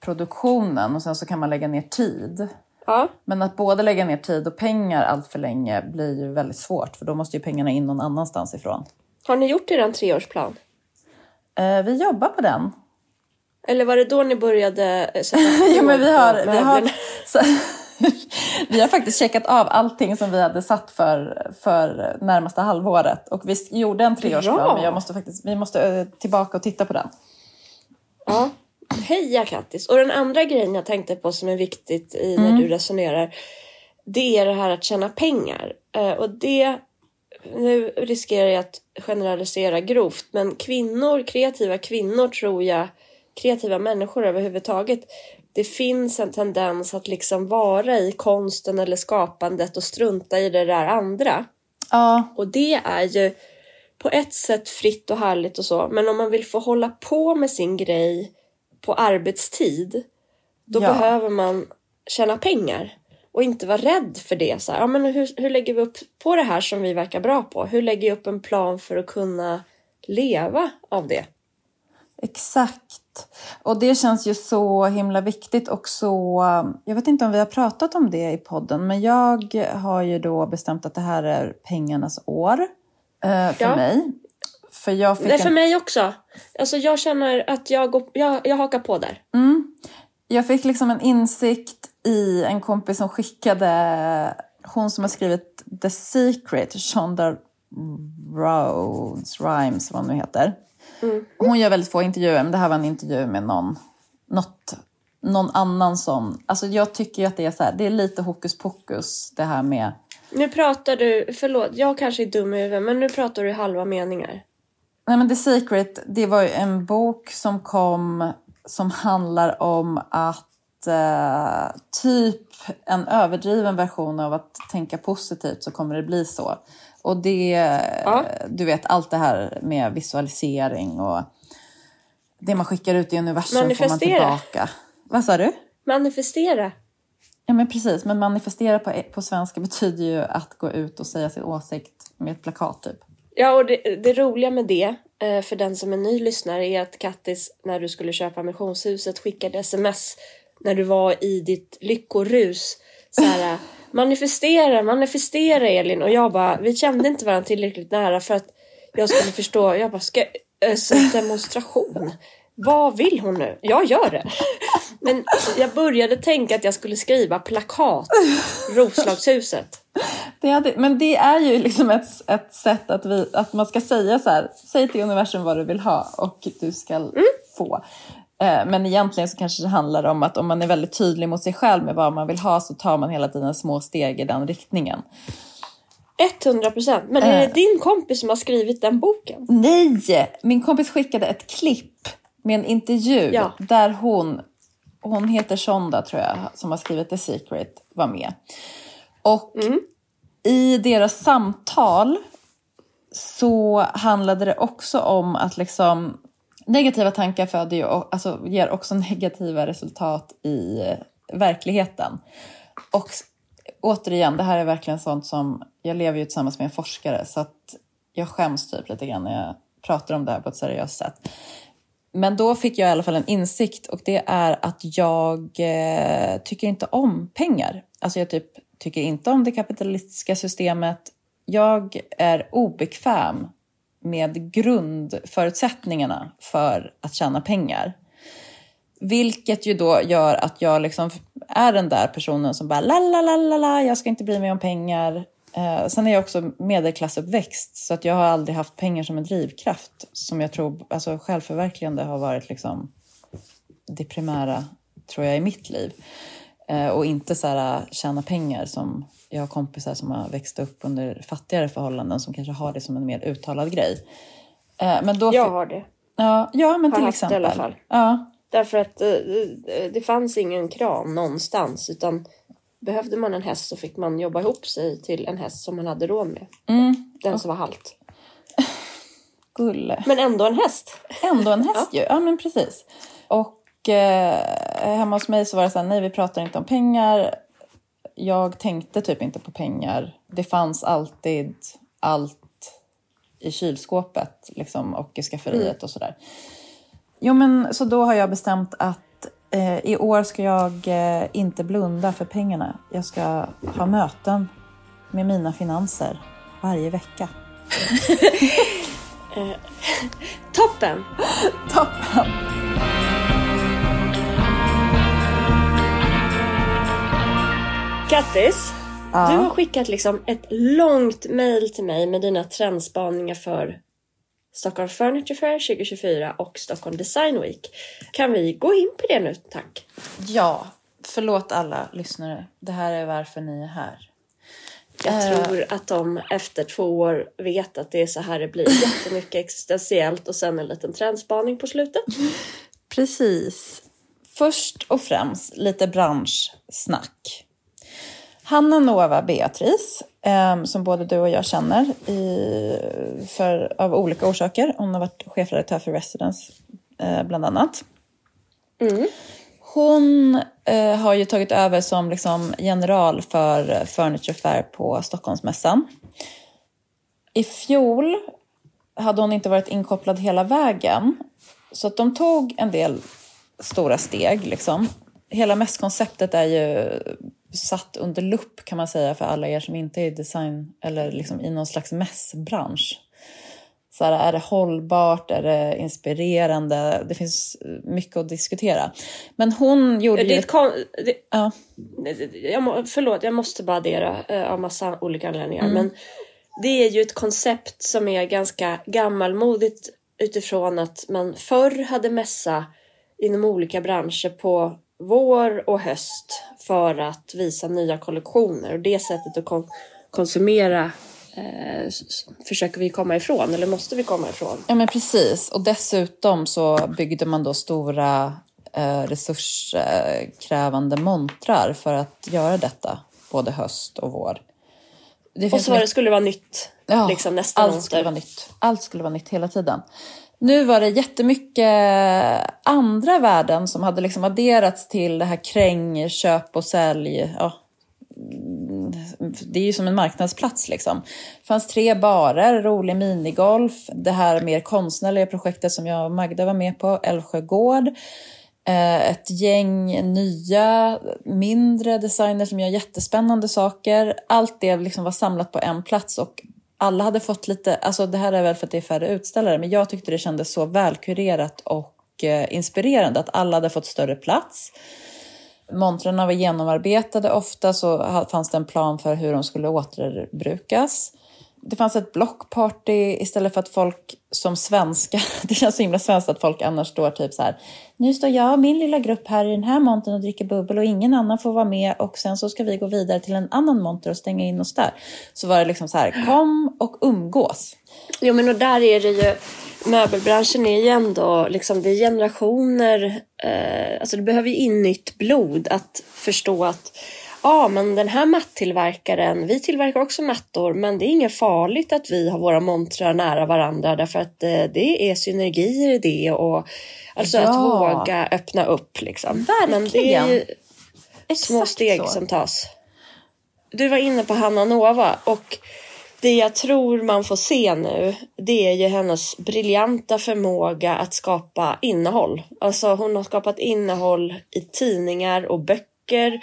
produktionen och sen så kan man lägga ner tid. Ja, Men att både lägga ner tid och pengar allt för länge blir ju väldigt svårt för då måste ju pengarna in någon annanstans ifrån. har ni gjort er treårsplan? Eh, vi jobbar på den. Eller var det då ni började eh, sätta Ja, men vi har, vi, har, så, vi har faktiskt checkat av allting som vi hade satt för, för närmaste halvåret. Och vi gjorde en treårsplan, Bra. men jag måste faktiskt, vi måste eh, tillbaka och titta på den. Ja. Heja Kattis! Och den andra grejen jag tänkte på som är viktigt i när du resonerar. Det är det här att tjäna pengar. Eh, och det, nu riskerar jag att generalisera grovt, men kvinnor, kreativa kvinnor tror jag, kreativa människor överhuvudtaget, det finns en tendens att liksom vara i konsten eller skapandet och strunta i det där andra. Ja, Och det är ju på ett sätt fritt och härligt och så. Men om man vill få hålla på med sin grej på arbetstid. Då Ja. behöver man tjäna pengar. Och inte vara rädd för det. Så här, ja, men hur, hur lägger vi upp på det här som vi verkar bra på? Hur lägger jag upp en plan för att kunna leva av det? exakt. Och det känns ju så himla viktigt och så... Jag vet inte om vi har pratat om det i podden, men jag har ju då bestämt att det här är pengarnas år eh, för Ja. mig. För jag fick Det är för en mig också. Alltså jag känner att jag, går, jag, jag hakar på där. Jag fick liksom en insikt i en kompis som skickade, hon som har skrivit The Secret, Shonda Rhodes, Rhymes, vad hon nu heter. Hon gör väldigt få intervjuer, men det här var en intervju med någon, något, någon annan som... Alltså jag tycker att det är så här, det är lite hokus pokus det här med... Nu pratar du, förlåt, jag kanske är dum i huvudet, men nu pratar du halva meningar. Nej men The Secret, det var ju en bok som kom som handlar om att eh, typ en överdriven version av att tänka positivt så kommer det bli så. Och det, Ja. du vet allt det här med visualisering och det man skickar ut i universum får man tillbaka. Vad sa du? Manifestera. Ja men precis, men manifestera på, på svenska betyder ju att gå ut och säga sin åsikt med ett plakat typ. Ja, och det, det roliga med det, eh, för den som är ny lyssnare, är att Kattis, när du skulle köpa missionshuset, skickade sms när du var i ditt lyckorus. Så här, manifestera, manifestera Elin. Och jag bara, vi kände inte varandra tillräckligt nära för att jag skulle förstå. Jag bara, ska, eh, så demonstration. Vad vill hon nu? Jag gör det. Men jag började tänka att jag skulle skriva plakat, Roslagshuset. Det hade, men det är ju liksom ett, ett sätt att, vi, att man ska säga så här, säg till universum vad du vill ha och du ska Mm. få. Eh, Men egentligen så kanske det handlar om att om man är väldigt tydlig mot sig själv med vad man vill ha så tar man hela tiden små steg i den riktningen. 100 procent. Men är det din kompis som har skrivit den boken? Nej! Min kompis skickade ett klipp med en intervju Ja. där hon, hon heter Shonda tror jag, som har skrivit The Secret, var med. Och i deras samtal så handlade det också om att liksom negativa tankar föder ju, alltså, ger också negativa resultat i verkligheten. Och återigen, det här är verkligen sånt som, jag lever ju tillsammans med en forskare så att jag skäms typ lite grann när jag pratar om det här på ett seriöst sätt. Men då fick jag i alla fall en insikt och det är att jag eh, tycker inte om pengar. Alltså jag typ tycker inte om det kapitalistiska systemet. Jag är obekväm med grundförutsättningarna för att tjäna pengar. Vilket ju då gör att jag liksom är den där personen som bara la la la la la, jag ska inte bry mig om pengar. Eh, sen är jag också medelklassuppväxt så att jag har aldrig haft pengar som en drivkraft. Som jag tror, alltså självförverkligande har varit liksom det primära, tror jag, i mitt liv. Eh, och inte så här tjäna pengar som jag har kompisar som har växt upp under fattigare förhållanden som kanske har det som en mer uttalad grej. Eh, men då Jag har det. Ja, ja men Har till haft det i exempel. alla fall. Ja, Därför att eh, eh, det fanns ingen kran någonstans utan behövde man en häst så fick man jobba ihop sig till en häst som man hade råd med. mm, Den som var halt. gulle. Men ändå en häst. Ändå en häst ju. Ja, men precis. Och eh, hemma hos mig så var det så här, nej vi pratar inte om pengar. Jag tänkte typ inte på pengar. Det fanns alltid allt i kylskåpet liksom, och i skafferiet och sådär. Jo, men så då har jag bestämt att i år ska jag eh, inte blunda för pengarna. Jag ska ha möten med mina finanser varje vecka. Toppen! Toppen! Kattis! Ja. Du har skickat liksom ett långt mail till mig med dina trendspaningar för Stockholm Furniture Fair 2024 och Stockholm Design Week. Kan vi gå in på det nu, tack? Ja, förlåt alla lyssnare. Det här är varför ni är här. Jag Eh. tror att de efter två år vet att det är så här det blir. Jättemycket existentiellt och sen en liten trendspaning på slutet. Precis. Först och främst lite branschsnack. Hanna Nova Beatrice, eh, som både du och jag känner i, för, av olika orsaker. Hon har varit chefredaktör för Residence, eh, bland annat. Hon eh, har ju tagit över som liksom, general för Furniture Fair på Stockholmsmässan. I fjol hade hon inte varit inkopplad hela vägen. Så att de tog en del stora steg. Liksom. Hela mässkonceptet är ju satt under lupp kan man säga för alla er som inte är i design eller liksom i någon slags mässbransch. Så här, är det hållbart? Är det inspirerande? Det finns mycket att diskutera. Men hon gjorde Det ju... kon- det, Ja. jag må, förlåt, jag måste bara addera eh, av massa olika anledningar. Mm. Men det är ju ett koncept som är ganska gammalmodigt utifrån att man förr hade mässa inom olika branscher på vår och höst för att visa nya kollektioner. Och det sättet att kon- konsumera eh, försöker vi komma ifrån, eller måste vi komma ifrån. Ja, men precis. Och dessutom så byggde man då stora eh, resurskrävande montrar för att göra detta, både höst och vår. Och så mycket- skulle det vara nytt, Ja, liksom nästa allt monter. skulle vara nytt. Allt skulle vara nytt hela tiden. Nu var det jättemycket andra värden som hade liksom adderats till det här kräng, köp och sälj. Ja, det är ju som en marknadsplats liksom. Det fanns tre barer, rolig minigolf, det här mer konstnärliga projektet som jag och Magda var med på, Älvsjö gård. Eh, ett gäng nya, mindre designers som gör jättespännande saker. Allt det liksom var samlat på en plats och alla hade fått lite, alltså det här är väl för att det är färre utställare, men jag tyckte det kändes så välkurerat och eh, inspirerande att alla hade fått större plats. Montrarna var genomarbetade ofta så fanns det en plan för hur de skulle återbrukas. Det fanns ett blockparty istället för att folk som svenskar, det känns så himla svenskt att folk annars står typ så här, nu står jag och min lilla grupp här i den här montern och dricker bubbel och ingen annan får vara med och sen så ska vi gå vidare till en annan monter och stänga in oss där. Så var det liksom så här, kom och umgås. Jo men och där är det ju, möbelbranschen är ju ändå, liksom, det är generationer, eh, alltså det behöver ju in nytt blod att förstå att ja, men den här mattillverkaren, vi tillverkar också mattor, men det är inget farligt att vi har våra montrar nära varandra därför att eh, det är synergier i det och alltså ja. att våga öppna upp liksom. Verkligen. Men det är ju små steg så. som tas. Du var inne på Hanna Nova och det jag tror man får se nu, det är ju hennes briljanta förmåga att skapa innehåll. Alltså hon har skapat innehåll i tidningar och böcker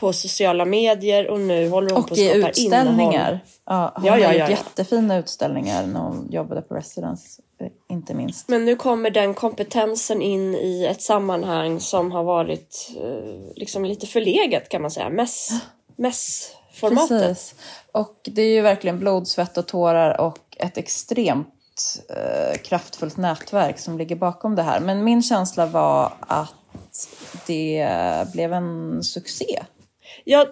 på sociala medier och nu håller hon och på att skapa utställningar. innehåll. Ja, hon ja, har ja, gjort ja, jättefina utställningar när hon jobbade på Residence, eh, inte minst. Men nu kommer den kompetensen in i ett sammanhang som har varit eh, liksom lite förlegat kan man säga. Mäss, mässformatet. Precis. Och det är ju verkligen blod, svett och tårar och ett extremt eh, kraftfullt nätverk som ligger bakom det här. Men min känsla var att det blev en succé. Jag,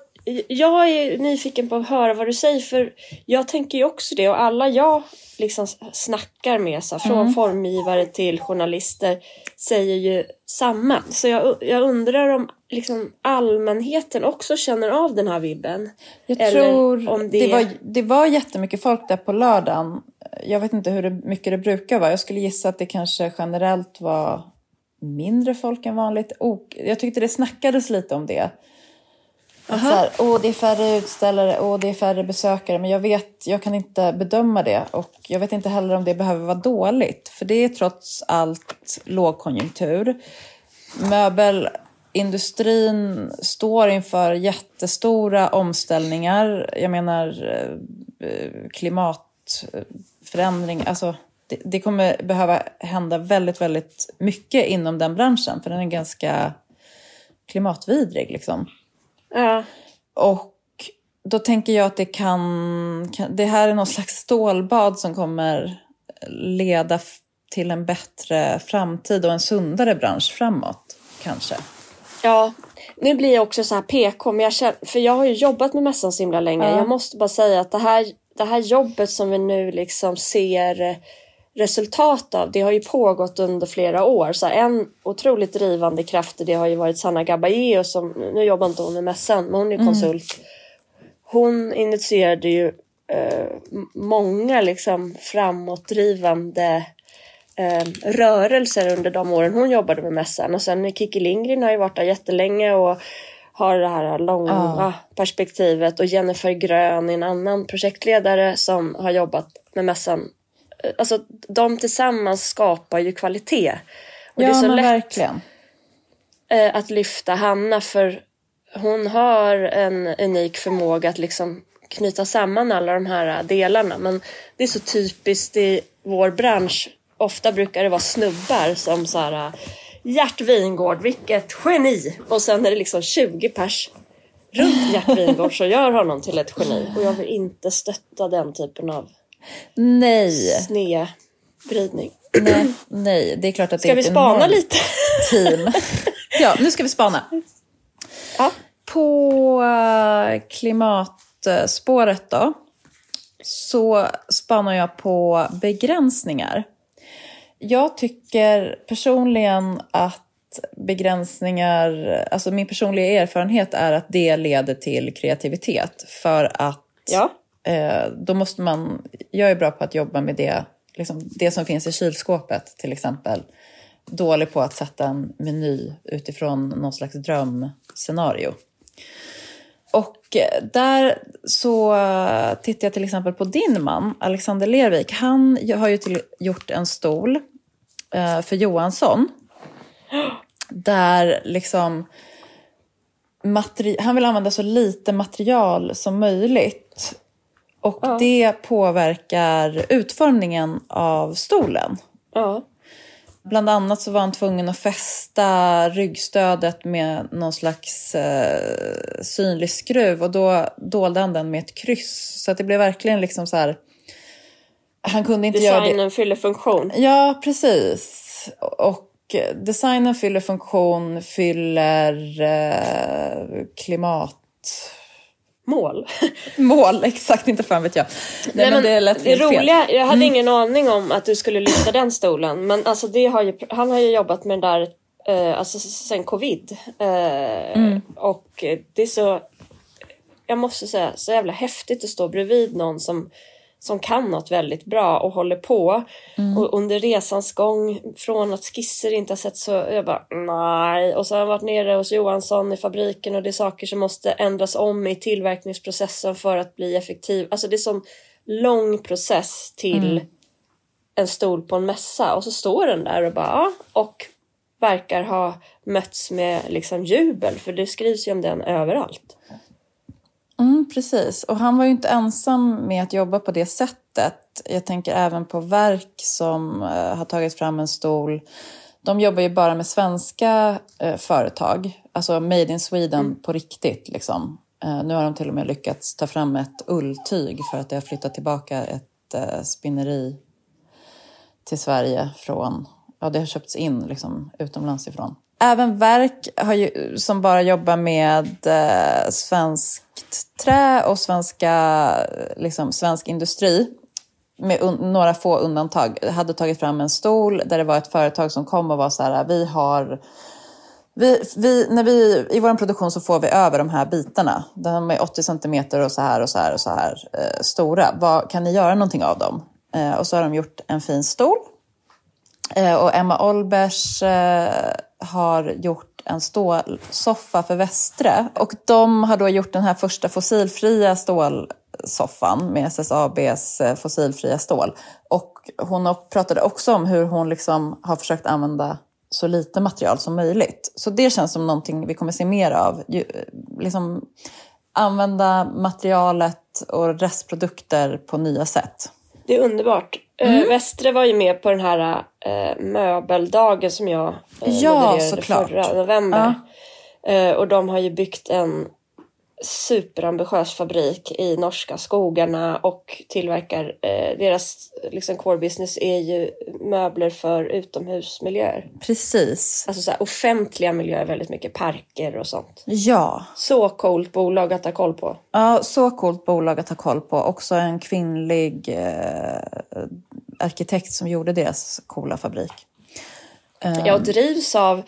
jag är nyfiken på att höra vad du säger för jag tänker ju också det och alla jag liksom snackar med, så, från mm. formgivare till journalister, säger ju samma. Så jag, jag undrar om liksom allmänheten också känner av den här vibben? Jag Eller tror om det... Det, var, det var jättemycket folk där på lördagen. Jag vet inte hur det, mycket det brukar vara. Jag skulle gissa att det kanske generellt var mindre folk än vanligt. Och jag tyckte det snackades lite om det. Att så här, åh, det är färre utställare, åh, det är färre besökare. Men jag vet, jag kan inte bedöma det. Och jag vet inte heller om det behöver vara dåligt. För det är trots allt lågkonjunktur. Möbelindustrin står inför jättestora omställningar. Jag menar eh, klimatförändring. Alltså, det, det kommer behöva hända väldigt, väldigt mycket inom den branschen. För den är ganska klimatvidrig liksom. Ja. Och då tänker jag att det kan, kan, det här är någon slags stålbad som kommer leda till en bättre framtid och en sundare bransch framåt, kanske. Ja, nu blir jag också så här PK, men jag känner, för jag har ju jobbat med mässan så himla länge. Ja. Jag måste bara säga att det här, det här jobbet som vi nu liksom ser resultat av, det har ju pågått under flera år. Så en otroligt drivande kraft det har ju varit Sanna Gabayeo som, nu jobbar inte hon med mässan, men hon är mm. konsult. Mm. Hon initierade ju eh, många liksom framåtdrivande eh, rörelser under de åren hon jobbade med mässan. Och sen Kikki Lindgren har ju varit där jättelänge och har det här långa ah. perspektivet och Jennifer Grön är en annan projektledare som har jobbat med mässan alltså de tillsammans skapar ju kvalitet. Och ja, det är så lätt verkligen. Eh, att lyfta Hanna för hon har en unik förmåga att liksom knyta samman alla de här delarna. Men det är så typiskt i vår bransch. Ofta brukar det vara snubbar som så här Gert Wingård, vilket geni! Och sen är det liksom 20 pers runt Gert Wingård som gör honom till ett geni. Och jag vill inte stötta den typen av Nej. snedvridning. Nej, nej, det är klart att ska det är Ska vi spana lite? team. Ja, nu ska vi spana. Ja. På eh, klimatspåret då, så spanar jag på begränsningar. Jag tycker personligen att begränsningar, alltså min personliga erfarenhet är att det leder till kreativitet. För att ja Eh, då måste man, jag är bra på att jobba med det liksom, det som finns i kylskåpet till exempel. Dålig på att sätta en meny utifrån någon slags drömscenario. Och eh, där så tittar jag till exempel på din man, Alexander Lervik. Han har ju till, gjort en stol eh, för Johansson. Där liksom han vill använda så lite material som möjligt. Och ja. det påverkar utformningen av stolen. Ja. Bland annat så var han tvungen att fästa ryggstödet med någon slags eh, synlig skruv och då dolde han den med ett kryss. Så att det blev verkligen liksom så här... Han kunde inte Designen göra det. Fyller funktion. Ja, precis. Och designen fyller funktion, fyller eh, klimat... Mål. Mål, exakt. Inte fan vet jag. Nej, Nej men, men, det det roliga, jag hade mm. ingen aning om att du skulle lyfta den stolen. Men alltså det har ju, han har ju jobbat med den där eh, alltså sen covid. Eh, mm. Och det är så, jag måste säga, så jävla häftigt att stå bredvid någon som som kan något väldigt bra och håller på. Mm. Och under resans gång, från att skisser inte har sett så, jag bara nej. Och så har jag varit nere hos Johansson i fabriken och det är saker som måste ändras om i tillverkningsprocessen för att bli effektiv. Alltså det är som lång process till mm. en stol på en mässa och så står den där och bara och verkar ha mötts med liksom jubel för det skrivs ju om den överallt. Mm, precis, och han var ju inte ensam med att jobba på det sättet. Jag tänker även på verk som uh, har tagit fram en stol. De jobbar ju bara med svenska uh, företag, alltså made in Sweden mm. på riktigt. Liksom. Uh, nu har de till och med lyckats ta fram ett ulltyg för att det har flyttat tillbaka ett spinneri till Sverige från, ja det har köpts in liksom, utomlands ifrån. Även verk har ju, som bara jobbar med eh, svenskt trä och svenska, liksom, svensk industri med några få undantag, hade tagit fram en stol där det var ett företag som kom och var så här, vi har vi, vi, när vi, I vår produktion så får vi över de här bitarna. De är 80 centimeter och så här och så här och så här eh, stora. Vad, kan ni göra någonting av dem? Eh, och så har de gjort en fin stol. Eh, och Emma Olbers eh, har gjort en stålsoffa för Västre. Och de har då gjort den här första fossilfria stålsoffan med SSABs eh, fossilfria stål. Och hon pratade också om hur hon liksom har försökt använda så lite material som möjligt. Så det känns som någonting vi kommer se mer av. Eh, liksom använda materialet och restprodukter på nya sätt. Det är underbart. Eh, mm. Västre var ju med på den här äh, möbeldagen som jag äh, ja, modererade såklart. förra november. Ja. Äh, och de har ju byggt en superambitiös fabrik i norska skogarna och tillverkar, eh, deras liksom core business är ju möbler för utomhusmiljöer. Precis. Alltså så här, offentliga miljöer, väldigt mycket parker och sånt. Ja. Så coolt bolag att ha koll på. Ja, så coolt bolag att ha koll på. Också en kvinnlig eh, arkitekt som gjorde deras coola fabrik. Jag drivs av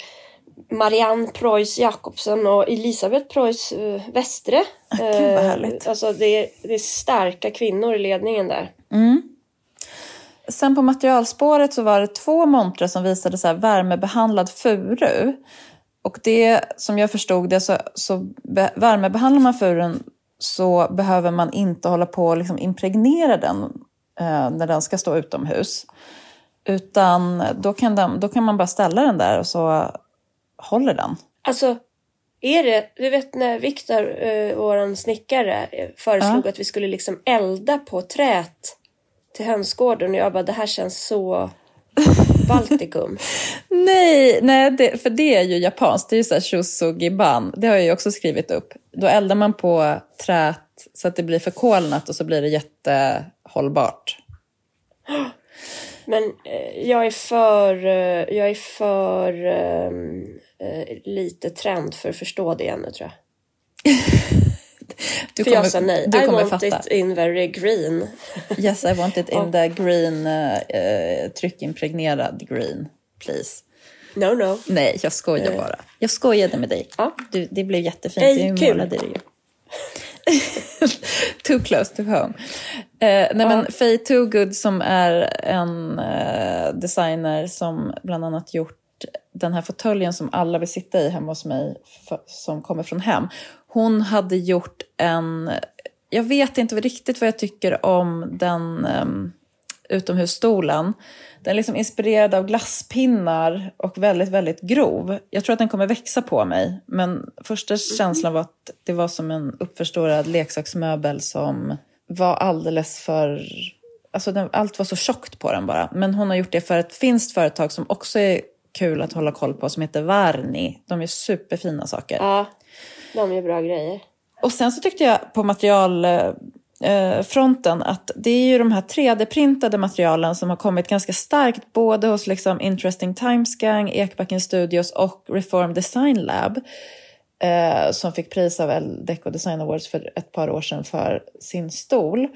Marianne Preuss Jakobsen och Elisabeth Preuss uh, Västre. Ah, Gud vad härligt. Uh, alltså det är, det är starka kvinnor i ledningen där. Mm. Sen på materialspåret så var det två montrar som visade så värmebehandlad furu. Och det som jag förstod det så, så be, värmebehandlar man furun så behöver man inte hålla på och liksom impregnera den eh, när den ska stå utomhus. Utan då kan, den, då kan man bara ställa den där och så håller den? Alltså, är det, du vet när Viktor, eh, våran snickare, eh, föreslog ja. att vi skulle liksom elda på trät till hönsgården och jag bara, det här känns så Baltikum. nej, nej det, för det är ju japanskt. Det är ju såhär shosogiban. Det har jag ju också skrivit upp. Då eldar man på trät så att det blir förkolnat och så blir det jättehållbart. Men eh, jag är för, eh, jag är för eh, lite trend för att förstå det ännu tror jag. du för kommer, jag sa nej. Du I want fatta. it in very green. yes, I want it in the green, uh, tryckimpregnerad green, please. No, no. Nej, jag skojar bara. Jag skojade med dig. Ja. Du, det blev jättefint. Hey, du målade det ju. Too close to home. Eh, nej, men Faye Toogood som är en eh, designer som bland annat gjort den här fåtöljen som alla vill sitta i hemma hos mig, för, som kommer från hem. Hon hade gjort en... Jag vet inte riktigt vad jag tycker om den um, utomhusstolen. Den är liksom inspirerad av glasspinnar och väldigt, väldigt grov. Jag tror att den kommer växa på mig. Men första känslan var att det var som en uppförstorad leksaksmöbel som var alldeles för... Alltså den, allt var så tjockt på den bara. Men hon har gjort det för ett finskt företag som också är kul att hålla koll på som heter Varni. De är superfina saker. Ja, de är bra grejer. Och sen så tyckte jag på materialfronten att det är ju de här 3D-printade materialen som har kommit ganska starkt både hos liksom Interesting Timesgang, Ekbacken Studios och Reform Design Lab eh, som fick pris av Deco Design Awards för ett par år sedan för sin stol.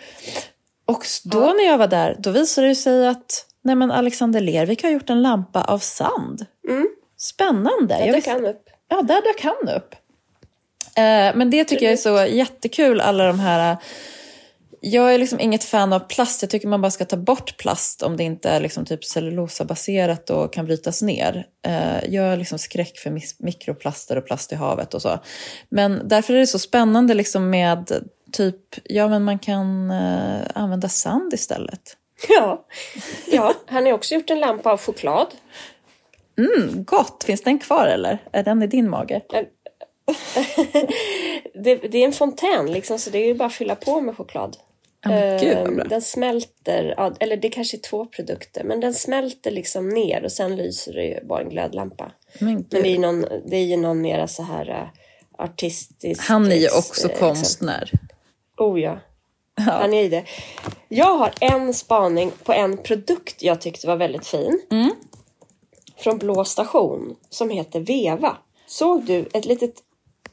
Och då ja. när jag var där, då visade det sig att Nej men Alexander Lervik har gjort en lampa av sand. Mm. Spännande. Där dök han upp. Ja, där dök han upp. Eh, men det tycker jag är så jättekul, alla de här... Jag är liksom inget fan av plast. Jag tycker man bara ska ta bort plast om det inte är liksom typ cellulosabaserat och kan brytas ner. Eh, jag är liksom skräck för mikroplaster och plast i havet och så. Men därför är det så spännande liksom med typ, ja men man kan eh, använda sand istället. Ja. ja, han har också gjort en lampa av choklad. Mm, gott! Finns den kvar eller? Är den i din mage? det, det, är en fontän liksom, så det är ju bara att fylla på med choklad. Oh, Gud, ehm, den smälter, eller det kanske är två produkter, men den smälter liksom ner och sen lyser det ju bara en glödlampa. Men, men det, är någon, det är ju någon mera så här uh, artistisk... Han är ju också liksom. konstnär. Oh ja. Ja. Han är det. Jag har en spaning på en produkt jag tyckte var väldigt fin. Mm. Från Blå station som heter Veva. Såg du ett litet,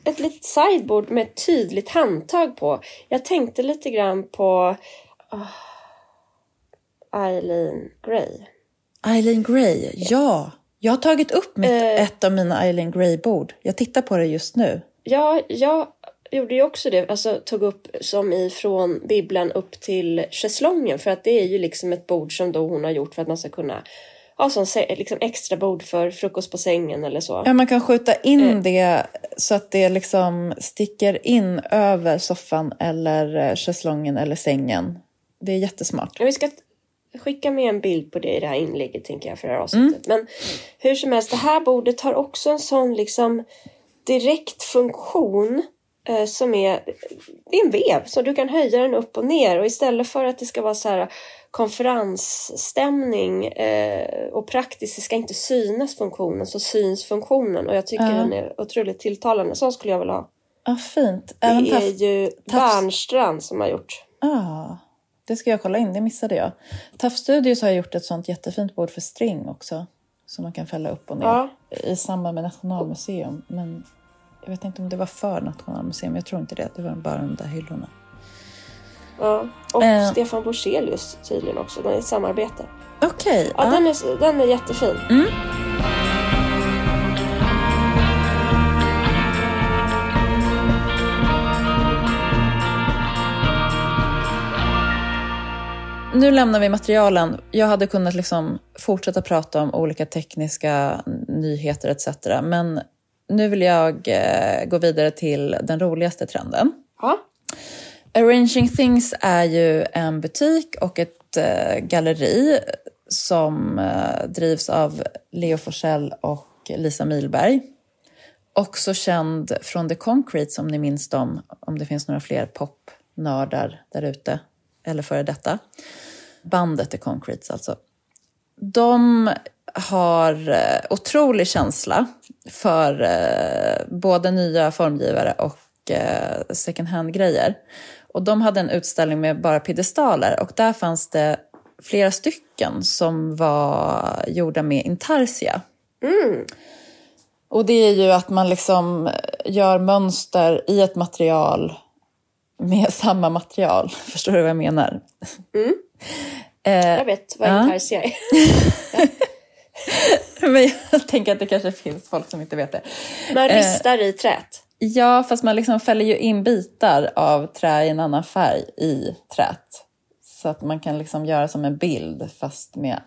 ett litet sideboard med ett tydligt handtag på? Jag tänkte lite grann på oh, Eileen Gray. Eileen Gray, ja. Jag har tagit upp mitt, uh, ett av mina Eileen Gray-bord. Jag tittar på det just nu. Ja, jag gjorde ju också det, alltså tog upp som ifrån bibblan upp till schäslongen för att det är ju liksom ett bord som då hon har gjort för att man ska kunna ha som liksom extra bord för frukost på sängen eller så. Ja, man kan skjuta in eh. det så att det liksom sticker in över soffan eller eh, schäslongen eller sängen. Det är jättesmart. Ja, vi ska skicka med en bild på det i det här inlägget tänker jag för det här avsnittet. Mm. Men hur som helst, det här bordet har också en sån liksom direkt funktion Eh, som är, det är en vev så du kan höja den upp och ner och istället för att det ska vara så här konferensstämning eh, och praktiskt, det ska inte synas funktionen så syns funktionen och jag tycker uh. den är otroligt tilltalande. Så skulle jag vilja ha. Ja, fint. Även det är ju Bernstrand som har gjort. Ah, det ska jag kolla in, det missade jag. Tough Studios har gjort ett sånt jättefint bord för string också. Som man kan fälla upp och ner ja. i samband med Nationalmuseum. Men jag vet inte om det var för Nationalmuseum, jag tror inte det. Det var bara de där hyllorna. Ja, och eh. Stefan Borsselius tydligen också. De är ett samarbete. Okej. Okay, ja, ja. Den, är, den är jättefin. Mm. nu lämnar vi materialen. Jag hade kunnat liksom fortsätta prata om olika tekniska nyheter etc. Men nu vill jag eh, gå vidare till den roligaste trenden. Ja. Arranging Things är ju en butik och ett eh, galleri som eh, drivs av Leo Forsell och Lisa Milberg. Också känd från The Concrete som ni minns dem, om det finns några fler popnördar där ute, eller före detta. Bandet The Concretes alltså. De har eh, otrolig känsla för eh, både nya formgivare och eh, second hand-grejer. Och de hade en utställning med bara piedestaler och där fanns det flera stycken som var gjorda med intarsia. Mm. Och det är ju att man liksom gör mönster i ett material med samma material. Förstår du vad jag menar? Mm. jag vet vad intarsia är. Men jag tänker att det kanske finns folk som inte vet det. Man ristar i träet. Ja, fast man liksom fäller ju in bitar av trä i en annan färg i träet. Så att man kan liksom göra som en bild fast med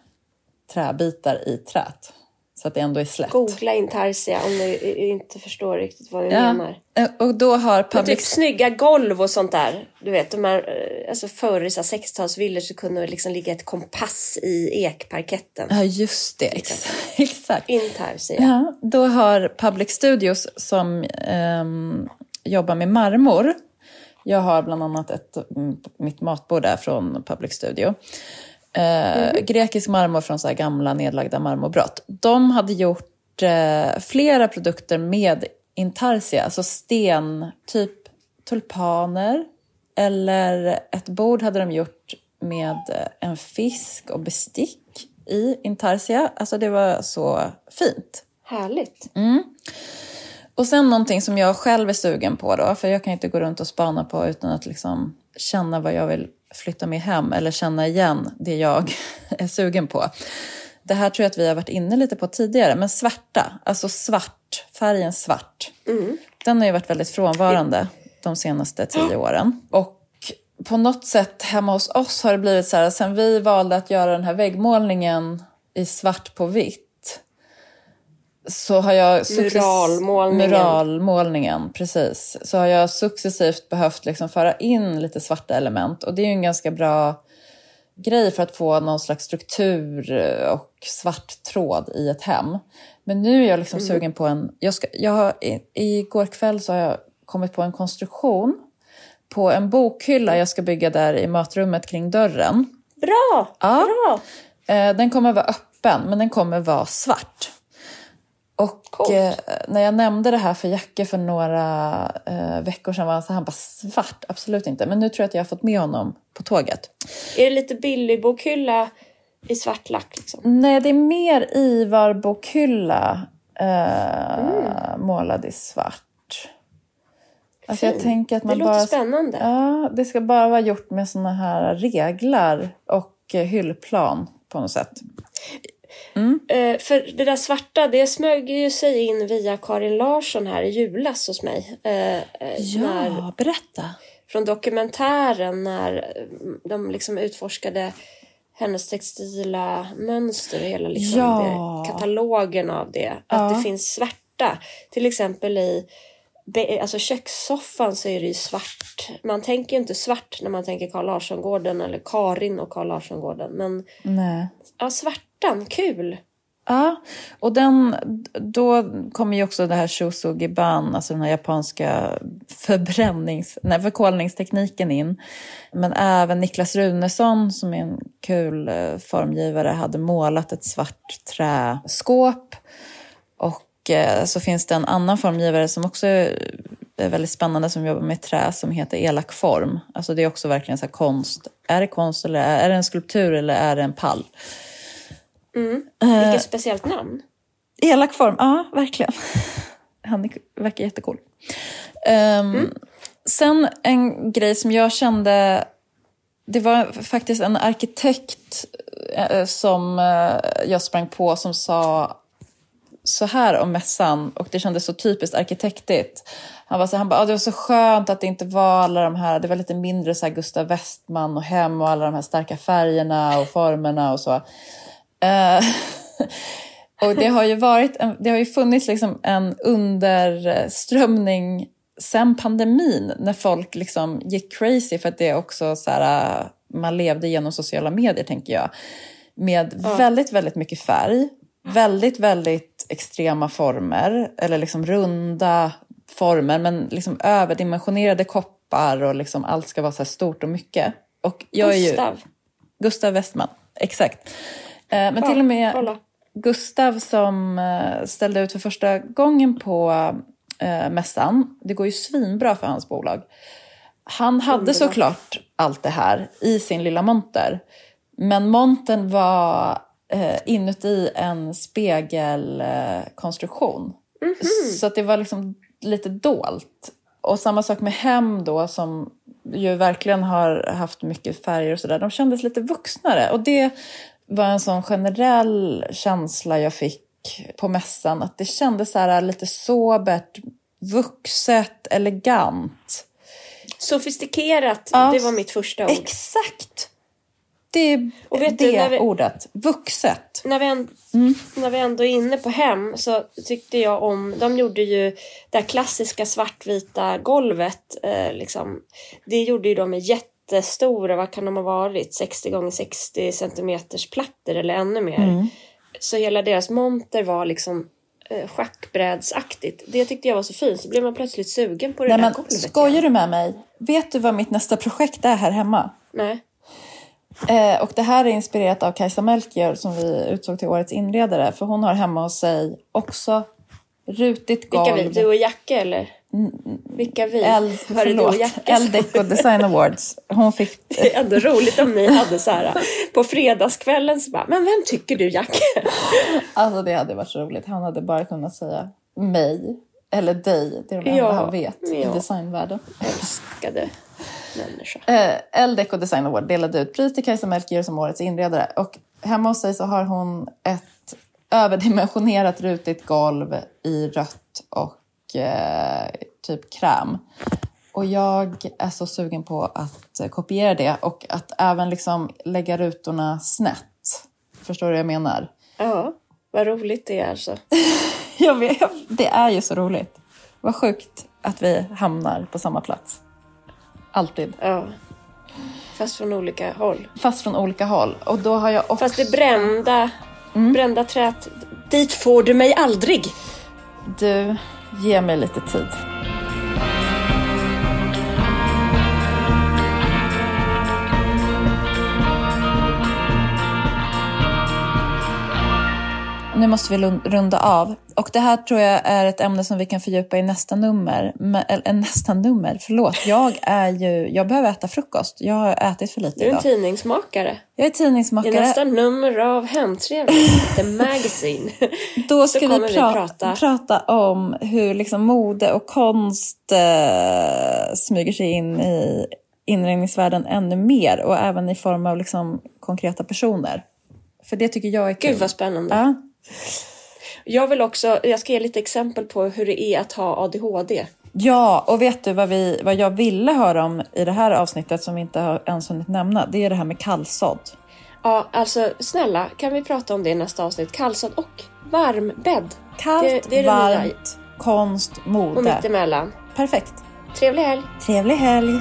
träbitar i träet. Så att det ändå är slätt. Googla intarsia om ni inte förstår riktigt vad vi Ja, menar. eh, och då har Men typ public... snygga golv och sånt där. Du vet, de här, eh, alltså förr i så här 60-talsvillor så kunde det liksom ligga ett kompass i ekparketten. Ja, just det. Ex- Exakt. Intarsia. Ja, då har Public Studios som ehm, jobbar med marmor. Jag har bland annat ett, mm, mitt matbord där från Public Studio. Eh, Grekisk marmor från så gamla nedlagda marmorbrott. De hade gjort eh, flera produkter med intarsia, alltså sten, typ tulpaner. Eller ett bord hade de gjort med eh, en fisk och bestick i intarsia. Alltså det var så fint. Härligt. Och sen någonting som jag själv är sugen på då, för jag kan inte gå runt och spana på utan att liksom känna vad jag vill flytta med hem eller känna igen det jag är sugen på. Det här tror jag att vi har varit inne lite på tidigare, men svarta, alltså svart, färgen svart. Den har ju varit väldigt frånvarande de senaste tio åren. Och på något sätt hemma hos oss har det blivit så här, sen vi valde att göra den här väggmålningen i svart på vitt, så har jag... success- Muralmålningen. Muralmålningen, precis. Så har jag successivt behövt liksom föra in lite svarta element. Och det är ju en ganska bra grej för att få någon slags struktur och svart tråd i ett hem. Men nu är jag liksom sugen på en... Jag ska, jag har, i, igår kväll så har jag kommit på en konstruktion på en bokhylla jag ska bygga där i matrummet kring dörren. Bra! Ja. Bra! Eh, den kommer vara öppen, men den kommer vara svart. Och Coolt. eh, när jag nämnde det här för Jacke för några eh, veckor sedan var han så han bara svart, absolut inte. Men nu tror jag att jag har fått med honom på tåget. Är det lite billig bokhylla i svart lack liksom? Nej, det är mer Ivar bokhylla eh, målad i svart. Alltså jag tänker att Det man låter bara... spännande. Ja, det ska bara vara gjort med såna här reglar och eh, hyllplan på något sätt. Eh, för det där svarta, det smög ju sig in via Karin Larsson här i julas hos mig. Eh, eh, när, Ja, berätta. från dokumentären när eh, de liksom utforskade hennes textila mönster och hela liksom Ja. det, katalogen av det. Att det finns svarta. Till exempel i alltså kökssoffan så är det ju svart. Man tänker ju inte svart när man tänker Carl Larsson-gården eller Karin och Carl Larsson-gården. Men Nej. ja, svartan, kul! Ja, och den, då kommer ju också det här shosogiban, alltså den här japanska förbrännings, nej, förkolningstekniken in. Men även Niklas Runesson som är en kul eh, formgivare hade målat ett svart träskåp. Och eh, så finns det en annan formgivare som också är väldigt spännande som jobbar med trä som heter Elak form. Alltså det är också verkligen så här konst. Är det konst eller är, är det en skulptur eller är det en pall? Vilket speciellt namn. Elak form, ja verkligen. Han verkar jättecool. Um, Sen en grej som jag kände, det var faktiskt en arkitekt eh, som eh, jag sprang på som sa så här om mässan och det kändes så typiskt arkitektigt. Han, var så, han bara, ah, det var så skönt att det inte var alla de här, det var lite mindre så här Gustav Westman och hem och alla de här starka färgerna och formerna och så. Eh, och det har ju varit, en, det har ju funnits liksom en underströmning sen pandemin när folk liksom gick crazy för att det också så här, äh, man levde genom sociala medier tänker jag. Med väldigt, väldigt mycket färg, väldigt, väldigt extrema former eller liksom runda former men liksom överdimensionerade koppar och liksom allt ska vara så stort och mycket. Och jag är ju, Gustav. Gustav Westman, exakt. Eh, men till och med kolla. Gustav som eh, ställde ut för första gången på eh, mässan, det går ju svinbra för hans bolag. Han hade såklart allt det här i sin lilla monter. Men montern var inuti en spegelkonstruktion. Så att det var liksom lite dolt. Och samma sak med Hem då som ju verkligen har haft mycket färger och sådär. De kändes lite vuxnare. Och det var en sån generell känsla jag fick på mässan. Att det kändes så här lite sobert, vuxet, elegant. Sofistikerat, Ja, det var mitt första ord. Exakt! Det är Och vet det du, när vi- ordet. Vuxet. när vi, ändå, när vi ändå är inne på hem så tyckte jag om, de gjorde ju det klassiska svartvita golvet. Eh, liksom. Det gjorde ju de med jättestora, vad kan de ha varit, 60 gånger 60 centimeters plattor eller ännu mer. Så hela deras monter var liksom eh, schackbrädsaktigt. Det tyckte jag var så fint, så blev man plötsligt sugen på det Nej, där golvet. skojar du med mig? Vet du vad mitt nästa projekt är här hemma? Nej. Eh, och det här är inspirerat av Kajsa Melchior som vi utsåg till årets inredare. För hon har hemma hos sig också rutigt golv. Vilka vi? Du och Jacke eller? Vilka vi? Och förlåt? Eldeco Design Awards. Hon fick... Det är ändå roligt om ni hade så här på fredagskvällen så bara, men vem tycker du Jacke? Alltså det hade varit så roligt. Han hade bara kunnat säga mig eller dig. Det är de enda Ja, han vet i ja. designvärlden. Älskade människa. Eh, Eldeco Design Award delade ut pris till Kajsa Melchior som årets inredare. Och hemma hos sig så har hon ett överdimensionerat rutigt golv i rött och eh, typ kräm. Och jag är så sugen på att kopiera det och att även liksom lägga rutorna snett. Förstår du vad jag menar? Ja, vad roligt det är alltså. Jag vet, det är ju så roligt. Vad sjukt att vi hamnar på samma plats. Alltid. Ja. Fast från olika håll. Fast från olika håll. Och då har jag också... Fast det brända, Mm. brända trät, dit får du mig aldrig. Du, ge mig lite tid. Nu måste vi runda av. Och det här tror jag är ett ämne som vi kan fördjupa i nästa nummer. Eller nästa nummer, förlåt. Jag är ju, jag behöver äta frukost. Jag har ätit för lite Du är en idag. tidningsmakare. Jag är I tidningsmakare. nästa nummer av Hemtrevligt, The Magazine. Då ska vi, vi pra- prata. prata. om hur liksom mode och konst eh, smyger sig in i inredningsvärlden ännu mer och även i form av liksom konkreta personer. För det tycker jag är kul. Gud vad spännande. Ja. Jag vill också, jag ska ge lite exempel på hur det är att ha ADHD. ja, och vet du vad, vi, vad jag ville höra om i det här avsnittet som vi inte har ens hunnit nämna? Det är det här med kallsådd. Ja, alltså snälla, kan vi prata om det i nästa avsnitt? Kallsad och varmbädd. Kallt, Det- det är det nya. varmt, konst, Och mode. mittemellan. Perfekt. Trevlig helg! Trevlig helg!